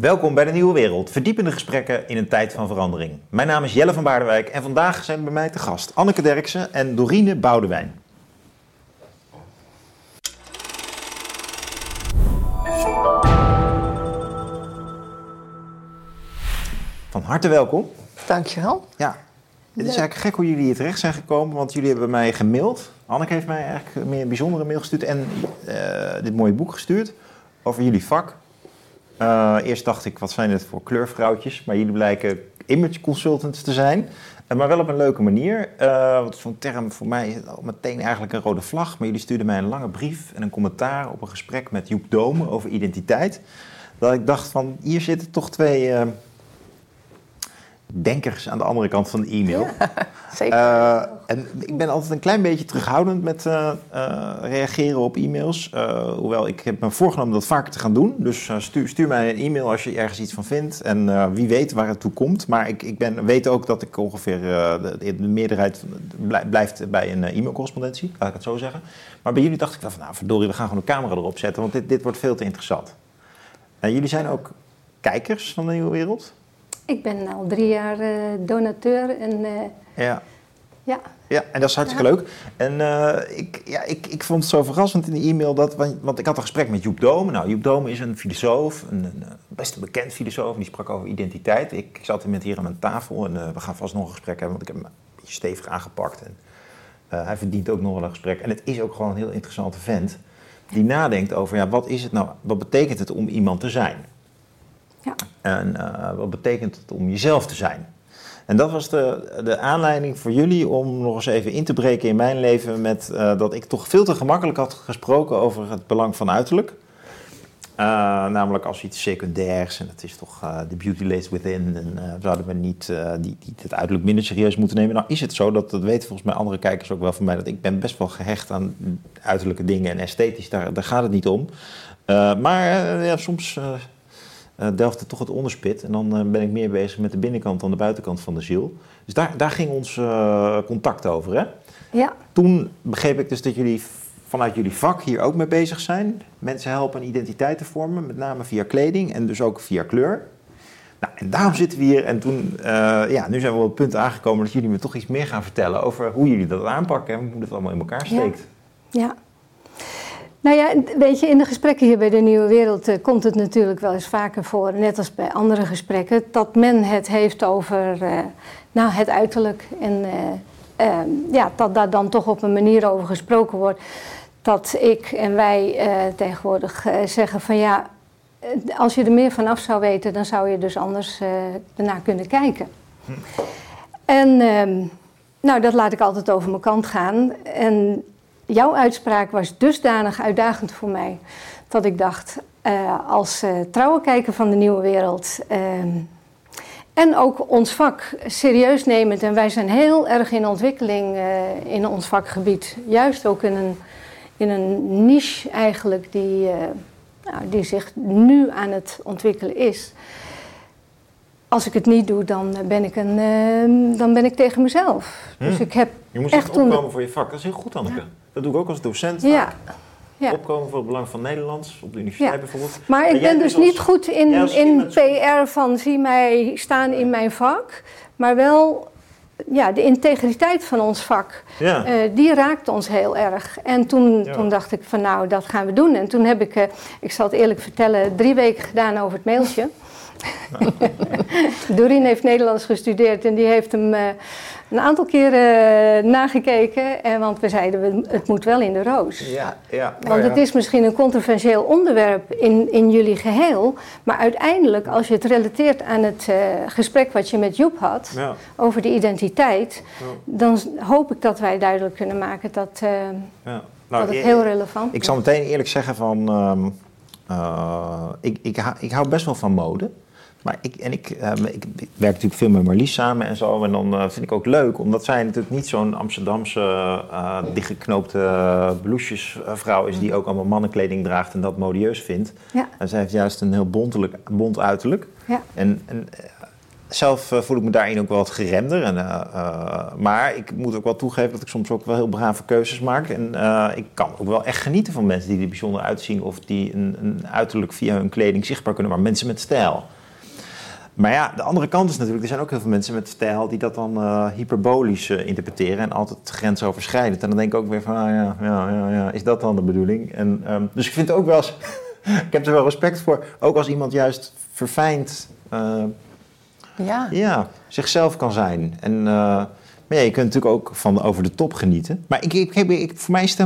Welkom bij de Nieuwe Wereld, verdiepende gesprekken in een tijd van verandering. Mijn naam is Jelle van Baardenwijk en vandaag zijn bij mij te gast Anneke Derksen en Dorine Boudewijn. Van harte welkom. Dankjewel. Ja, het is eigenlijk gek hoe jullie hier terecht zijn gekomen, want jullie hebben mij gemaild. Anneke heeft mij eigenlijk meer een bijzondere mail gestuurd en eh, dit mooie boek gestuurd over jullie vak. Uh, eerst dacht ik, wat zijn het voor kleurvrouwtjes? Maar jullie blijken image consultants te zijn. Uh, maar wel op een leuke manier. Uh, wat zo'n term voor mij is al meteen eigenlijk een rode vlag. Maar jullie stuurden mij een lange brief en een commentaar op een gesprek met Joep Dome over identiteit. Dat ik dacht van, hier zitten toch twee denkers aan de andere kant van de e-mail. Ja, zeker. Uh, en ik ben altijd een klein beetje terughoudend met uh, uh, reageren op e-mails. hoewel ik heb me voorgenomen dat vaker te gaan doen. Dus stuur, stuur, mij een e-mail als je ergens iets van vindt. En wie weet waar het toe komt. Maar ik, ik ben, weet ook dat ik ongeveer de, de, meerderheid blijft bij een e-mailcorrespondentie. Laat ik het zo zeggen. Maar bij jullie dacht ik van nou verdorie, we gaan gewoon een camera erop zetten. Want dit, dit wordt veel te interessant. jullie zijn ook kijkers van de Nieuwe Wereld. Ik ben al drie jaar uh, donateur en uh, ja. ja. Ja, en dat is hartstikke ja. leuk. En uh, ik, ja, ik, ik vond het zo verrassend in de e-mail dat, want ik had een gesprek met Joep Dome. Nou, Joep Dome is een filosoof, een, een best een bekend filosoof, die sprak over identiteit. Ik, ik zat met hier aan mijn tafel en we gaan vast nog een gesprek hebben, want ik heb hem een beetje stevig aangepakt. En hij verdient ook nog wel een gesprek. En het is ook gewoon een heel interessante vent die nadenkt over, ja, wat is het nou, wat betekent het om iemand te zijn? Ja. En uh, wat betekent het om jezelf te zijn? En dat was de, de aanleiding voor jullie om nog eens even in te breken in mijn leven met uh, dat ik toch veel te gemakkelijk had gesproken over het belang van uiterlijk. Uh, namelijk als iets secundairs en het is toch de beauty lays within en zouden we niet die, het uiterlijk minder serieus moeten nemen. Nou is het zo, dat, dat weten volgens mij andere kijkers ook wel van mij, dat ik ben best wel gehecht aan uiterlijke dingen en esthetisch, daar, daar gaat het niet om. maar ja, soms uh, delft het toch het onderspit. En dan uh, ben ik meer bezig met de binnenkant dan de buitenkant van de ziel. Dus daar, daar ging ons uh, contact over. Hè? Ja. Toen begreep ik dus dat jullie vanuit jullie vak hier ook mee bezig zijn. Mensen helpen een identiteit te vormen, met name via kleding en dus ook via kleur. Nou, en daarom zitten we hier. En toen, ja, nu zijn we op het punt aangekomen dat jullie me toch iets meer gaan vertellen over hoe jullie dat aanpakken en hoe dat allemaal in elkaar steekt. Ja. ja. Nou ja, weet je, in de gesprekken hier bij de Nieuwe Wereld uh, komt het natuurlijk wel eens vaker voor, net als bij andere gesprekken, dat men het heeft over uh, nou, het uiterlijk. En uh, ja, dat daar dan toch op een manier over gesproken wordt dat ik en wij tegenwoordig zeggen van ja, als je er meer van af zou weten, dan zou je dus anders ernaar kunnen kijken. Hm. En ehm, nou, dat laat ik altijd over mijn kant gaan. En jouw uitspraak was dusdanig uitdagend voor mij dat ik dacht, uh, als uh, trouwe kijker van de nieuwe wereld uh, en ook ons vak serieus nemend, en wij zijn heel erg in ontwikkeling uh, in ons vakgebied, juist ook in een, in een niche eigenlijk die, nou, die zich nu aan het ontwikkelen is. Als ik het niet doe, dan ben ik, een, dan ben ik tegen mezelf. Hmm. Dus ik heb je moet echt opkomen voor je vak. Dat is heel goed, Anneke. Ja. Dat doe ik ook als docent. Ja. ja. Opkomen voor het belang van Nederlands, op de universiteit ja. bijvoorbeeld. Maar ik ben dus als... niet goed in, in PR van zie mij staan in mijn vak, maar wel ja, de integriteit van ons vak, ja. uh, die raakte ons heel erg. En toen, ja. toen dacht ik van nou, dat gaan we doen. En toen heb ik, uh, ik zal het eerlijk vertellen, drie weken gedaan over het mailtje. Doreen heeft Nederlands gestudeerd en die heeft hem uh, een aantal keren uh, nagekeken. En, want we zeiden, het moet wel in de roos. Ja, ja. Want oh, ja. het is misschien een controversieel onderwerp in, in jullie geheel. Maar uiteindelijk, als je het relateert aan het uh, gesprek wat je met Joep had... Ja. over de identiteit... dan hoop ik dat wij duidelijk kunnen maken dat, nou, dat het heel relevant is. Ik zal meteen eerlijk zeggen van... Um, ik, ik, ik hou best wel van mode... Maar ik, en ik, uh, ik, werk natuurlijk veel met Marlies samen en zo. En dan uh, vind ik ook leuk, omdat zij natuurlijk niet zo'n Amsterdamse uh, dichtgeknoopte blousetjesvrouw is... die ook allemaal mannenkleding draagt en dat modieus vindt. Ja. En zij heeft juist een heel bontelijk, bont uiterlijk. Ja. En, en zelf voel ik me daarin ook wel wat geremder. En, maar ik moet ook wel toegeven dat ik soms ook wel heel brave keuzes maak. En ik kan ook wel echt genieten van mensen die er bijzonder uitzien... of die een, een uiterlijk via hun kleding zichtbaar kunnen, maar mensen met stijl. Maar ja, de andere kant is natuurlijk, er zijn ook heel veel mensen met stijl die dat dan uh, hyperbolisch uh, interpreteren en altijd grensoverschrijdend. En dan denk ik ook weer van, ah, ja, ja, ja, ja, is dat dan de bedoeling? En, um, dus ik vind het ook wel eens, ik heb er wel respect voor, ook als iemand juist verfijnd uh, ja. Ja, zichzelf kan zijn. En, maar ja, je kunt natuurlijk ook van over de top genieten. Maar ik, ik, ik, voor mij is het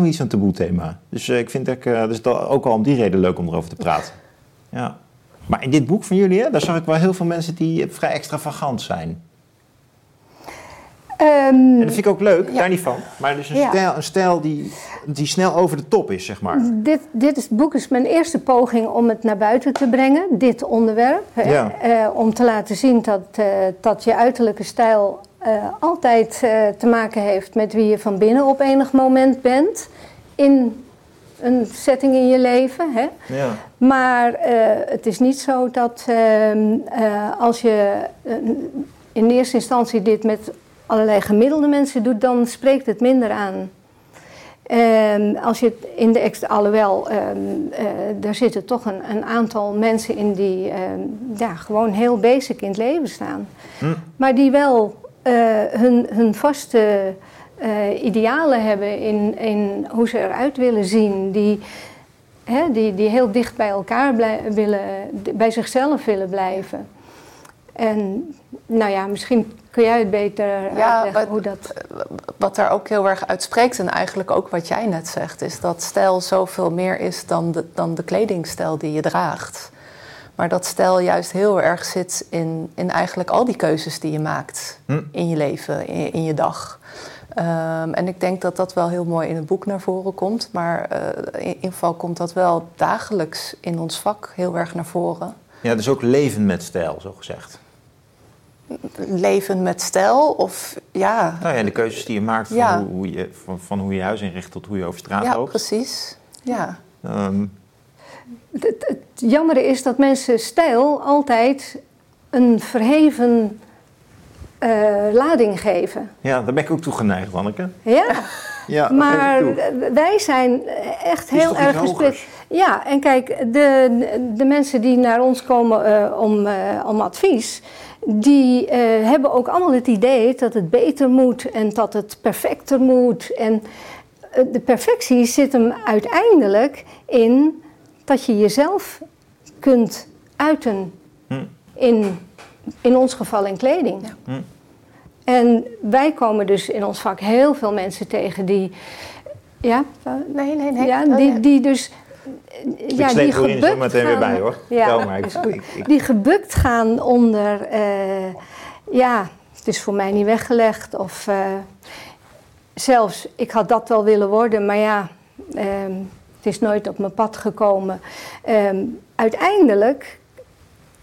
Maar in dit boek van jullie, hè, daar zag ik wel heel veel mensen die vrij extravagant zijn. Um, en dat vind ik ook leuk, daar niet van. Maar dus een stijl, een stijl die, die snel over de top is, zeg maar. Dit, dit is, boek is mijn eerste poging om het naar buiten te brengen, dit onderwerp. Ja. Uh, om te laten zien dat, uh, dat je uiterlijke stijl altijd te maken heeft met wie je van binnen op enig moment bent. In een setting in je leven. Hè? Ja. Maar uh, het is niet zo dat uh, uh, als je in eerste instantie dit met allerlei gemiddelde mensen doet, dan spreekt het minder aan. Ehm, als je het in de extra, alhoewel, daar ehm, zitten toch een, een, aantal mensen in die ja, gewoon heel basic in het leven staan. Hm. Maar die wel hun, hun vaste uh, idealen hebben in, in hoe ze eruit willen zien. Die, hè, die, die heel dicht bij elkaar willen, bij zichzelf willen blijven. En nou ja, misschien kun jij het beter ja, uitleggen wat, hoe dat... Wat daar ook heel erg uitspreekt en eigenlijk ook wat jij net zegt... is dat stijl zoveel meer is dan de, dan de kledingstijl die je draagt. Maar dat stijl juist heel erg zit in, in eigenlijk al die keuzes die je maakt hm. in je leven, in, in je dag. Um, en ik denk dat dat wel heel mooi in het boek naar voren komt. Maar uh, in ieder geval komt dat wel dagelijks in ons vak heel erg naar voren. Ja, dus ook leven met stijl, zo gezegd. Leven met stijl of ja... Nou ja, de keuzes die je maakt van, ja. hoe, hoe, je, van, van, hoe je huis inricht tot hoe je over straat ja, loopt. Ja, precies. Ja. Um. Het, het, het jammer is dat mensen stijl altijd een verheven lading geven. Ja, daar ben ik ook toe geneigd, Anneke. Ja, ja maar wij zijn echt heel erg gesplit. Ja, en kijk, de, de mensen die naar ons komen uh, om, uh, om advies, die hebben ook allemaal het idee dat het beter moet en dat het perfecter moet. En de perfectie zit hem uiteindelijk in dat je jezelf kunt uiten hm. in, in ons geval in kleding. Ja. Hm. En wij komen dus in ons vak heel veel mensen tegen die. Ja? Nee, nee, nee. Ja, die, die dus. Ik ja, die gebukt gaan, meteen weer bij hoor. Ja, maar ik, ik, Die gebukt gaan onder. Uh, ja, het is voor mij niet weggelegd. Of uh, zelfs, ik had dat wel willen worden, maar ja, um, het is nooit op mijn pad gekomen. Um, uiteindelijk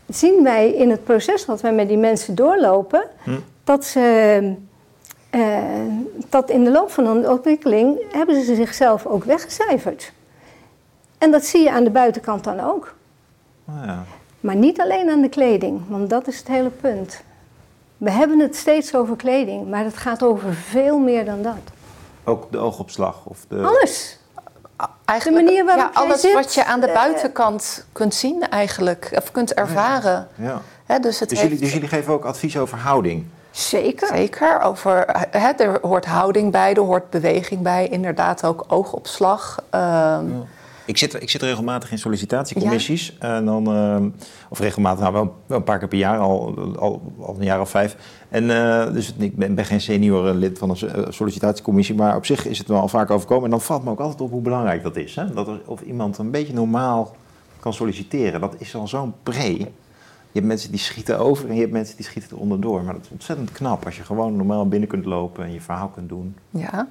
zien wij in het proces wat wij met die mensen doorlopen, hm dat ze. Uh, dat in de loop van hun ontwikkeling hebben ze zichzelf ook weggecijferd. En dat zie je aan de buitenkant dan ook. Oh ja. Maar niet alleen aan de kleding, want dat is het hele punt. We hebben het steeds over kleding, maar het gaat over veel meer dan dat. Ook de oogopslag? Of de... Alles. Eigenlijk, de manier waarop ja, alles wat je aan de eh, buitenkant kunt zien eigenlijk, of kunt ervaren. Ja. ja. dus, het dus, jullie, dus jullie geven ook advies over houding? Zeker. Zeker. Over, hè, er hoort houding bij, er hoort beweging bij, inderdaad ook oogopslag. Um, ik zit, ik zit regelmatig in sollicitatiecommissies. En dan, uh, of regelmatig, nou wel, wel, een paar keer per jaar, al, al, al een jaar of vijf. En uh, dus ik ben, ben, geen senior lid van een eh, sollicitatiecommissie, maar op zich is het wel al vaak overkomen. En dan valt me ook altijd op hoe belangrijk dat is. Hè? Dat er, of iemand een beetje normaal kan solliciteren. Dat is al zo'n pre. Je hebt mensen die schieten over en je hebt mensen die schieten er onderdoor. Maar dat is ontzettend knap als je gewoon normaal binnen kunt lopen en je verhaal kunt doen. Ja.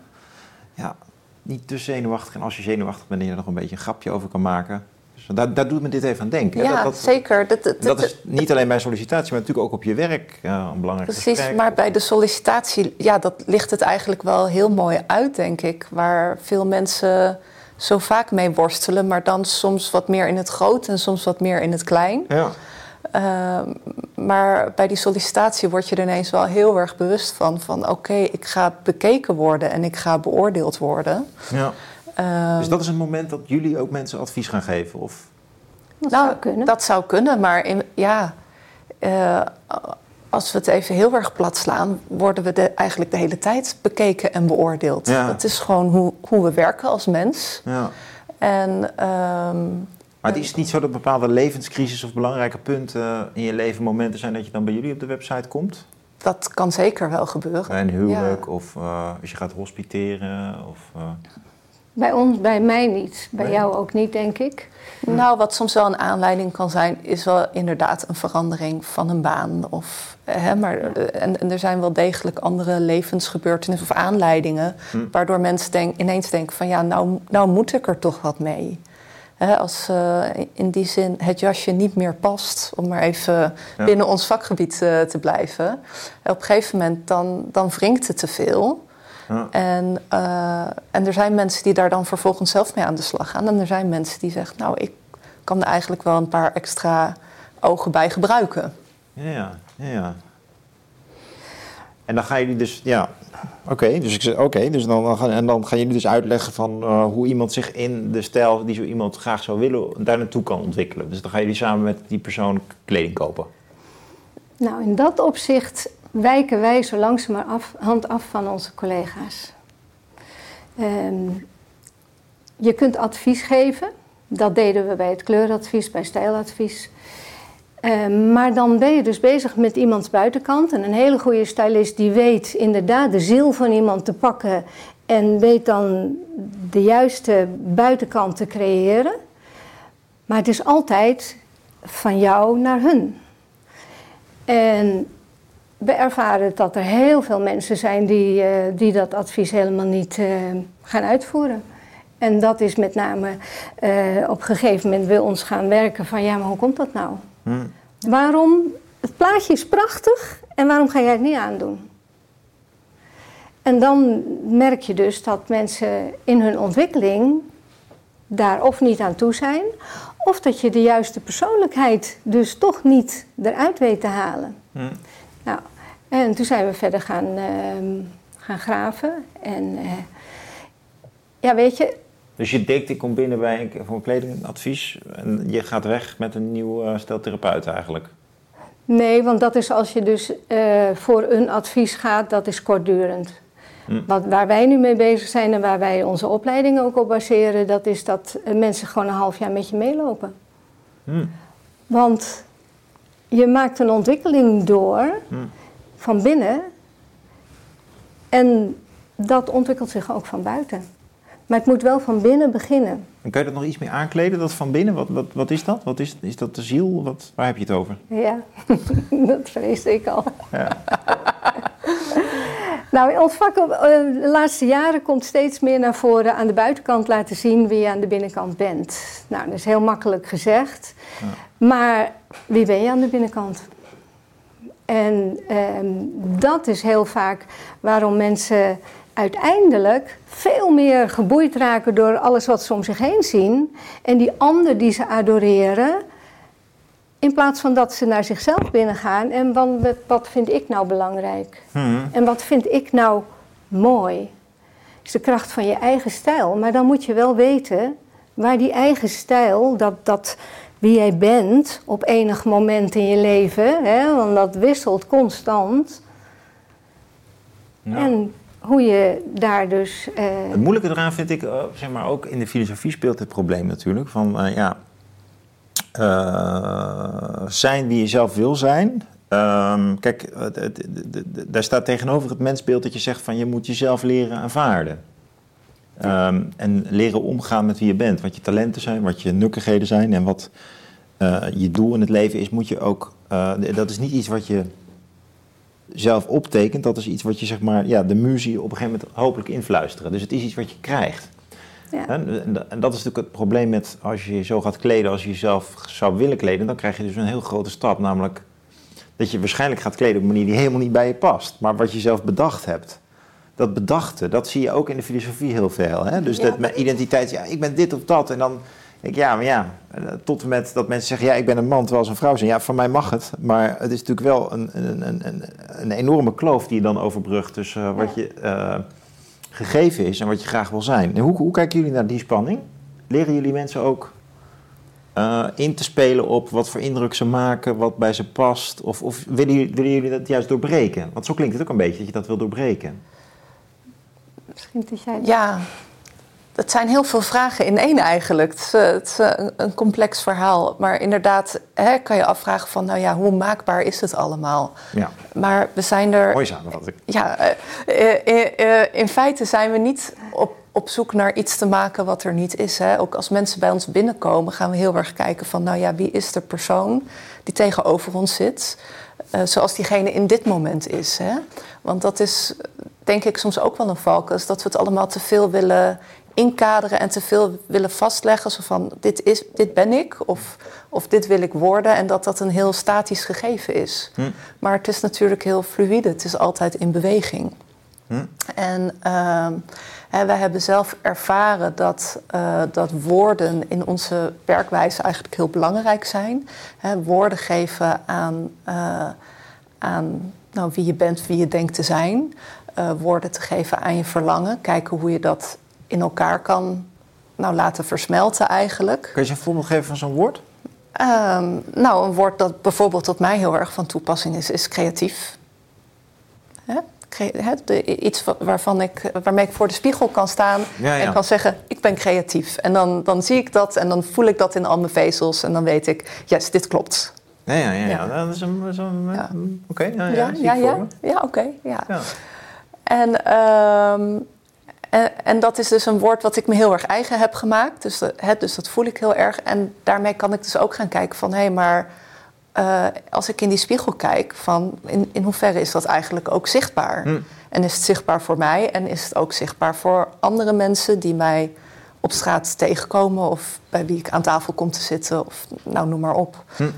Ja, niet te zenuwachtig. En als je zenuwachtig bent, je er nog een beetje een grapje over kan maken. Dus daar, daar doet me dit even aan denken. Ja, dat, zeker. Dat, dat, dat, is niet alleen bij sollicitatie, maar natuurlijk ook op je werk ja, een belangrijk Precies, maar bij de sollicitatie, ja, dat ligt het eigenlijk wel heel mooi uit, denk ik. Waar veel mensen zo vaak mee worstelen, maar dan soms wat meer in het groot en soms wat meer in het klein. Ja. Ehm, maar bij die sollicitatie word je er ineens wel heel erg bewust van: van oké, ik ga bekeken worden en ik ga beoordeeld worden. Ja. Uh, dus dat is een moment dat jullie ook mensen advies gaan geven? Of? Dat nou, zou kunnen. Dat zou kunnen, maar in, ja, uh, als we het even heel erg plat slaan, worden we de, eigenlijk de hele tijd bekeken en beoordeeld. Ja. Dat is gewoon hoe, hoe we werken als mens. Ja. En, um, maar het is niet zo dat bepaalde levenscrisis of belangrijke punten in je leven momenten zijn dat je dan bij jullie op de website komt? Dat kan zeker wel gebeuren. Bij een huwelijk of uh, als je gaat hospiteren? Of, uh... Bij ons, bij mij niet. Bij jou ook niet, denk ik. Nou, wat soms wel een aanleiding kan zijn, is wel inderdaad een verandering van een baan. Of, hè, maar, eh, en, en, er zijn wel degelijk andere levensgebeurtenissen of aanleidingen, hm. waardoor mensen denk, ineens denken van ja, nou, nou moet ik er toch wat mee. Hè, als uh, in die zin het jasje niet meer past, om maar even binnen ons vakgebied uh, te blijven. Op een gegeven moment dan, dan wringt het te veel. En, uh, en er zijn mensen die daar dan vervolgens zelf mee aan de slag gaan. En er zijn mensen die zeggen, nou, ik kan er eigenlijk wel een paar extra ogen bij gebruiken. Ja, ja, ja. En dan gaan jullie dus, ja, oké, dus ik zeg, oké, dus dan, dan, en dan gaan jullie dus uitleggen van uh, hoe iemand zich in de stijl die zo iemand graag zou willen, daar naartoe kan ontwikkelen. Dus dan gaan jullie samen met die persoon kleding kopen. Nou, in dat opzicht wijken wij zo langzamerhand af van onze collega's. Um, je kunt advies geven. Dat deden we bij het kleuradvies, bij stijladvies. Um, maar dan ben je dus bezig met iemands buitenkant. En een hele goede stylist die weet inderdaad de ziel van iemand te pakken. En weet dan de juiste buitenkant te creëren. Maar het is altijd van jou naar hun. En we ervaren dat er heel veel mensen zijn die, uh, die dat advies helemaal niet uh, gaan uitvoeren. En dat is met name uh, op een gegeven moment wil ons gaan werken van ja, maar hoe komt dat nou? Hmm. Waarom, het plaatje is prachtig en waarom ga jij het niet aandoen? En dan merk je dus dat mensen in hun ontwikkeling daar of niet aan toe zijn, of dat je de juiste persoonlijkheid dus toch niet eruit weet te halen. Hmm. Nou, en toen zijn we verder gaan, uh, gaan graven. En uh, ja, weet je. Dus je denkt, ik kom binnen bij een, voor een kledingadvies en je gaat weg met een nieuw uh, stel therapeut eigenlijk? Nee, want dat is als je dus uh, voor een advies gaat, dat is kortdurend. Hm. Wat, waar wij nu mee bezig zijn en waar wij onze opleiding ook op baseren, dat is dat mensen gewoon een half jaar met je meelopen. Hm. Want je maakt een ontwikkeling door. Hm van binnen. En dat ontwikkelt zich ook van buiten. Maar het moet wel van binnen beginnen. En kan je dat nog iets meer aankleden, dat van binnen? Wat, wat, wat is dat? Wat is, is dat de ziel? Wat, waar heb je het over? Ja, dat vreesde ik al. Ja. nou, in ons vak eh, de laatste jaren komt steeds meer naar voren aan de buitenkant laten zien wie je aan de binnenkant bent. Nou, dat is heel makkelijk gezegd. Ja. Maar wie ben je aan de binnenkant? En ehm, dat is heel vaak waarom mensen uiteindelijk veel meer geboeid raken door alles wat ze om zich heen zien. En die ander die ze adoreren, in plaats van dat ze naar zichzelf binnengaan en wat, wat vind ik nou belangrijk? Hmm. En wat vind ik nou mooi? is de kracht van je eigen stijl. Maar dan moet je wel weten waar die eigen stijl, dat, dat wie jij bent op enig moment in je leven, hè, want dat wisselt constant. En hoe je daar dus. Uh... Het moeilijke eraan vind ik, uh, zeg maar, ook in de filosofie speelt het probleem natuurlijk. Van uh, ja, zijn wie je zelf wil zijn. Ehm, kijk, daar staat tegenover het mensbeeld dat je zegt van je moet jezelf leren aanvaarden. Um, en leren omgaan met wie je bent. Wat je talenten zijn, wat je nukkigheden zijn en wat je doel in het leven is, moet je ook. Dat is niet iets wat je zelf optekent. Dat is iets wat je zeg maar. Ja, de muzie op een gegeven moment hopelijk influisteren. Dus het is iets wat je krijgt. Ja. En, en, dat is natuurlijk het probleem met als je je zo gaat kleden als je jezelf zou willen kleden, dan krijg je dus een heel grote stap. Namelijk dat je waarschijnlijk gaat kleden op een manier die helemaal niet bij je past. Maar wat je zelf bedacht hebt dat bedachte, dat zie je ook in de filosofie heel veel. Hè? Dus dat mijn identiteit, ja, ik ben dit of dat. En dan Ik, ja, maar ja, eh, tot en met dat mensen zeggen, ja, ik ben een man terwijl ze een vrouw zijn. Ja, van mij mag het, maar het is natuurlijk wel een, een, een, een enorme kloof die je dan overbrugt tussen uh, wat je uh, gegeven is en wat je graag wil zijn. En hoe, hoe kijken jullie naar die spanning? Leren jullie mensen ook uh, in te spelen op wat voor indruk ze maken, wat bij ze past? Of, of willen, jullie, willen jullie dat juist doorbreken? Want zo klinkt het ook een beetje, dat je dat wil doorbreken. Misschien dat jij... Ja, het zijn heel veel vragen in één eigenlijk. Het is, het is een, complex verhaal. Maar inderdaad hè, kan je afvragen van, nou ja, hoe maakbaar is het allemaal? Ja. Maar we zijn er... Mooi samenvatting. Ja, uh, in feite zijn we niet op, op zoek naar iets te maken wat er niet is. Hè. Ook als mensen bij ons binnenkomen, gaan we heel erg kijken van, nou ja, wie is de persoon die tegenover ons zit? Uh, zoals diegene in dit moment is. Hè? Want dat is denk ik soms ook wel een valk. Is dat we het allemaal te veel willen inkaderen en te veel willen vastleggen. Zo van, dit, is, dit ben ik of, of dit wil ik worden. En dat dat een heel statisch gegeven is. Hm. Maar het is natuurlijk heel fluïde. Het is altijd in beweging. Hm. En uh, wij hebben zelf ervaren dat, uh, dat woorden in onze werkwijze eigenlijk heel belangrijk zijn. Hè, woorden geven aan, uh, aan nou, wie je bent, wie je denkt te zijn. Uh, woorden te geven aan je verlangen. Kijken hoe je dat in elkaar kan nou, laten versmelten eigenlijk. Kun je een voorbeeld geven van zo'n woord? Um, nou, een woord dat bijvoorbeeld op mij heel erg van toepassing is, is creatief. Hè? De, iets waarvan ik, waarmee ik voor de spiegel kan staan ja, ja. en kan zeggen: Ik ben creatief. En dan, dan zie ik dat en dan voel ik dat in al mijn vezels en dan weet ik: Yes, dit klopt. Ja, ja, ja. ja. dat is een. een. Oké, ja, ja, Ja, ja, oké. ja. Ja. En, ehm, en, en dat is dus een woord wat ik me heel erg eigen heb gemaakt. Dus, dat- hè, dus dat voel ik heel erg. En daarmee kan ik dus ook gaan kijken van... hé, hey, maar eh, als ik in die spiegel kijk... van in, in hoeverre is dat eigenlijk ook zichtbaar? Hm. En is het zichtbaar voor mij? En is het ook zichtbaar voor andere mensen... die mij op straat tegenkomen... of bij wie ik aan tafel kom te zitten... of nou, noem maar op. Hm.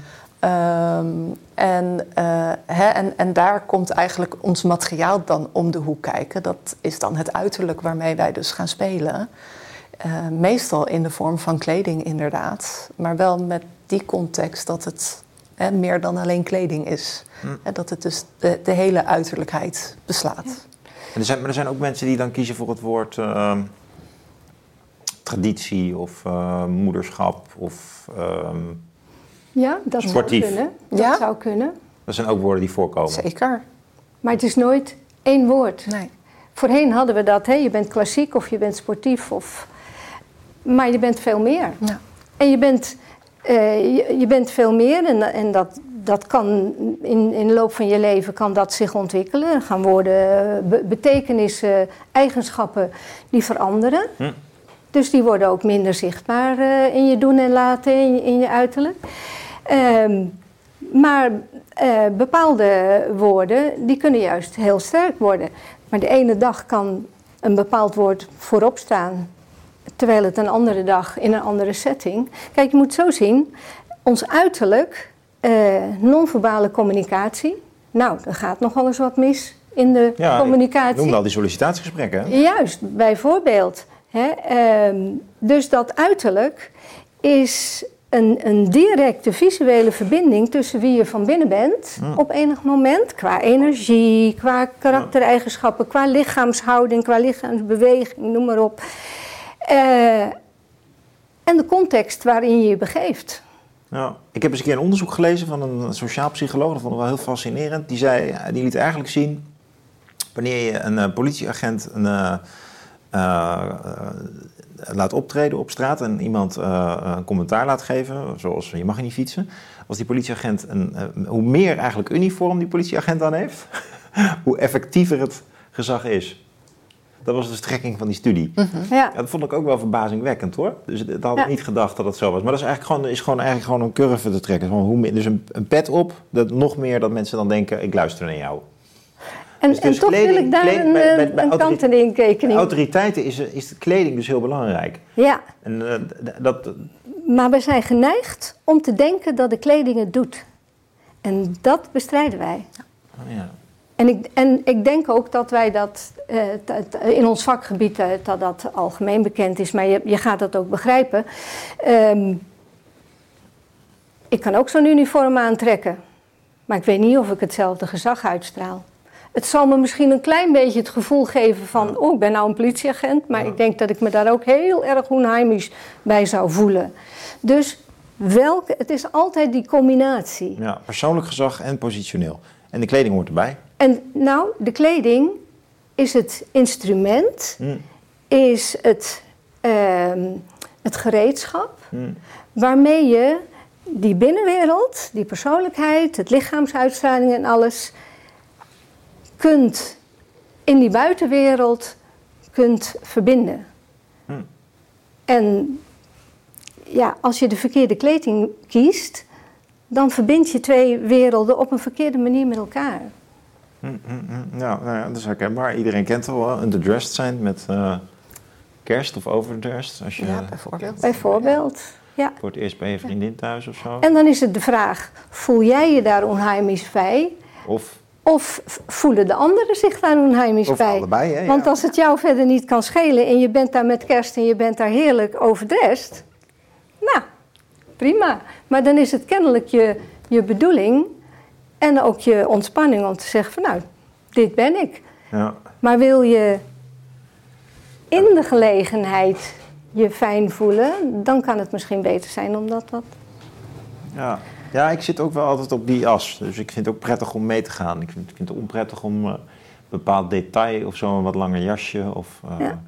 Ehm, en, eh, hè, en, en daar komt eigenlijk ons materiaal dan om de hoek kijken. Dat is dan het uiterlijk waarmee wij dus gaan spelen. Eh, meestal in de vorm van kleding, inderdaad. Maar wel met die context dat het hè, meer dan alleen kleding is. Hm. Hè, dat het dus de, de hele uiterlijkheid beslaat. En er zijn, maar er zijn ook mensen die dan kiezen voor het woord ehm, traditie of eh, moederschap of. Ja, dat Sportief. zou kunnen. Dat Ja? zou kunnen. dat zijn ook woorden die voorkomen. Zeker. Maar het is nooit één woord. Nee. Voorheen hadden we dat, hè? je bent klassiek of je bent sportief. Of... Maar je bent veel meer. Ja. En je bent, eh, je, je bent veel meer en, en dat, dat kan in, in de loop van je leven kan dat zich ontwikkelen. Er gaan woorden, be- betekenissen, eigenschappen die veranderen. Hm. Dus die worden ook minder zichtbaar eh, in je doen en laten, in je, in je uiterlijk. Ehm, maar eh, bepaalde woorden, die kunnen juist heel sterk worden. Maar de ene dag kan een bepaald woord voorop staan, terwijl het een andere dag in een andere setting. Kijk, je moet zo zien, ons uiterlijk, eh, non-verbale communicatie. Nou, er gaat nogal eens wat mis in de Ja, communicatie. Noem al die sollicitatiegesprekken. Hè? Juist, bijvoorbeeld. Hè? Ehm, dus dat uiterlijk is een, een directe visuele verbinding tussen wie je van binnen bent Mm. op enig moment. Qua energie, qua karaktereigenschappen, qua lichaamshouding, qua lichaamsbeweging, noem maar op. Eh, en de context waarin je je begeeft. Ja. Ik heb eens een keer een onderzoek gelezen van een sociaal psycholoog. Dat vond ik wel heel fascinerend. Die, zei, die liet eigenlijk zien wanneer je een eh, politieagent een, eh, laat optreden op straat en iemand eh, een commentaar laat geven, zoals je mag niet fietsen. Als die politieagent een, eh, hoe meer eigenlijk uniform die politieagent aan heeft, hoe effectiever het gezag is. Dat was de strekking van die studie. Ja. Ja, dat vond ik ook wel verbazingwekkend hoor. Dus dat had ik Ja. niet gedacht dat het zo was. Maar dat is eigenlijk gewoon, is gewoon, eigenlijk gewoon een curve te trekken. Gewoon hoe, meer- dus een, een pet op, dat nog meer dat mensen dan denken, ik luister naar jou. En, Dus- en dus toch wil ik daar kleding- een, bij- eh, bij- bij een autoriteit-. Autoriteiten is, is de kleding dus heel belangrijk. Ja, En eh, dat, maar we zijn geneigd om te denken dat de kleding het doet. En dat bestrijden wij. oh ja. En ik, en ik denk ook dat wij dat uh, in ons vakgebied uh, dat dat algemeen bekend is, maar je, je gaat dat ook begrijpen. Um, ik kan ook zo'n uniform aantrekken, maar ik weet niet of ik hetzelfde gezag uitstraal. Het zal me misschien een klein beetje het gevoel geven van, oh, ik ben nou een politieagent, maar ik denk dat ik me daar ook heel erg onheimisch bij zou voelen. Dus welke, het is altijd die combinatie. Ja, persoonlijk gezag en positioneel. En de kleding hoort erbij. En nou, de kleding is het instrument, mm. is het, uh, het gereedschap, mm. waarmee je die binnenwereld, die persoonlijkheid, het lichaamsuitstraling en alles, kunt in die buitenwereld kunt verbinden. Mm. En ja, als je de verkeerde kleding kiest, dan verbind je twee werelden op een verkeerde manier met elkaar. Mm, mm, mm. Ja, nou ja, dat is herkenbaar. Iedereen kent het wel, underdressed zijn met uh, kerst of overdressed. Als je, ja, bijvoorbeeld. Bijvoorbeeld, ja. Voor het eerst bij je vriendin thuis of zo. En dan is het de vraag, voel jij je daar onheimisch bij? Of... Of voelen de anderen zich daar onheimisch of bij? allebei, hè? Want als het jou verder niet kan schelen en je bent daar met kerst en je bent daar heerlijk overdressed... Nou, prima. Maar dan is het kennelijk je, je bedoeling en ook je ontspanning om te zeggen van nou, dit ben ik. Ja. Maar wil je in de gelegenheid je fijn voelen, dan kan het misschien beter zijn om dat wat... Ja. Ja, ik zit ook wel altijd op die as. Dus ik vind het ook prettig om mee te gaan. Ik vind, ik vind het onprettig om uh, een bepaald detail of zo, een wat langer jasje of... Uh, ja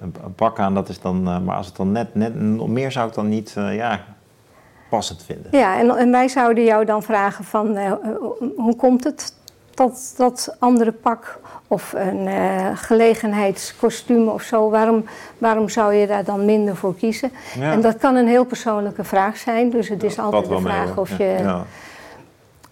een pak aan, dat is dan, uh, maar als het dan net, net meer zou ik dan niet, ja, passend vinden. Ja, en, en, wij zouden jou dan vragen van, hoe komt het dat dat andere pak of een gelegenheidskostuum of zo, waarom, waarom zou je daar dan minder voor kiezen? Ja. En dat kan een heel persoonlijke vraag zijn, dus het is altijd de vraag mee, of je... Ja.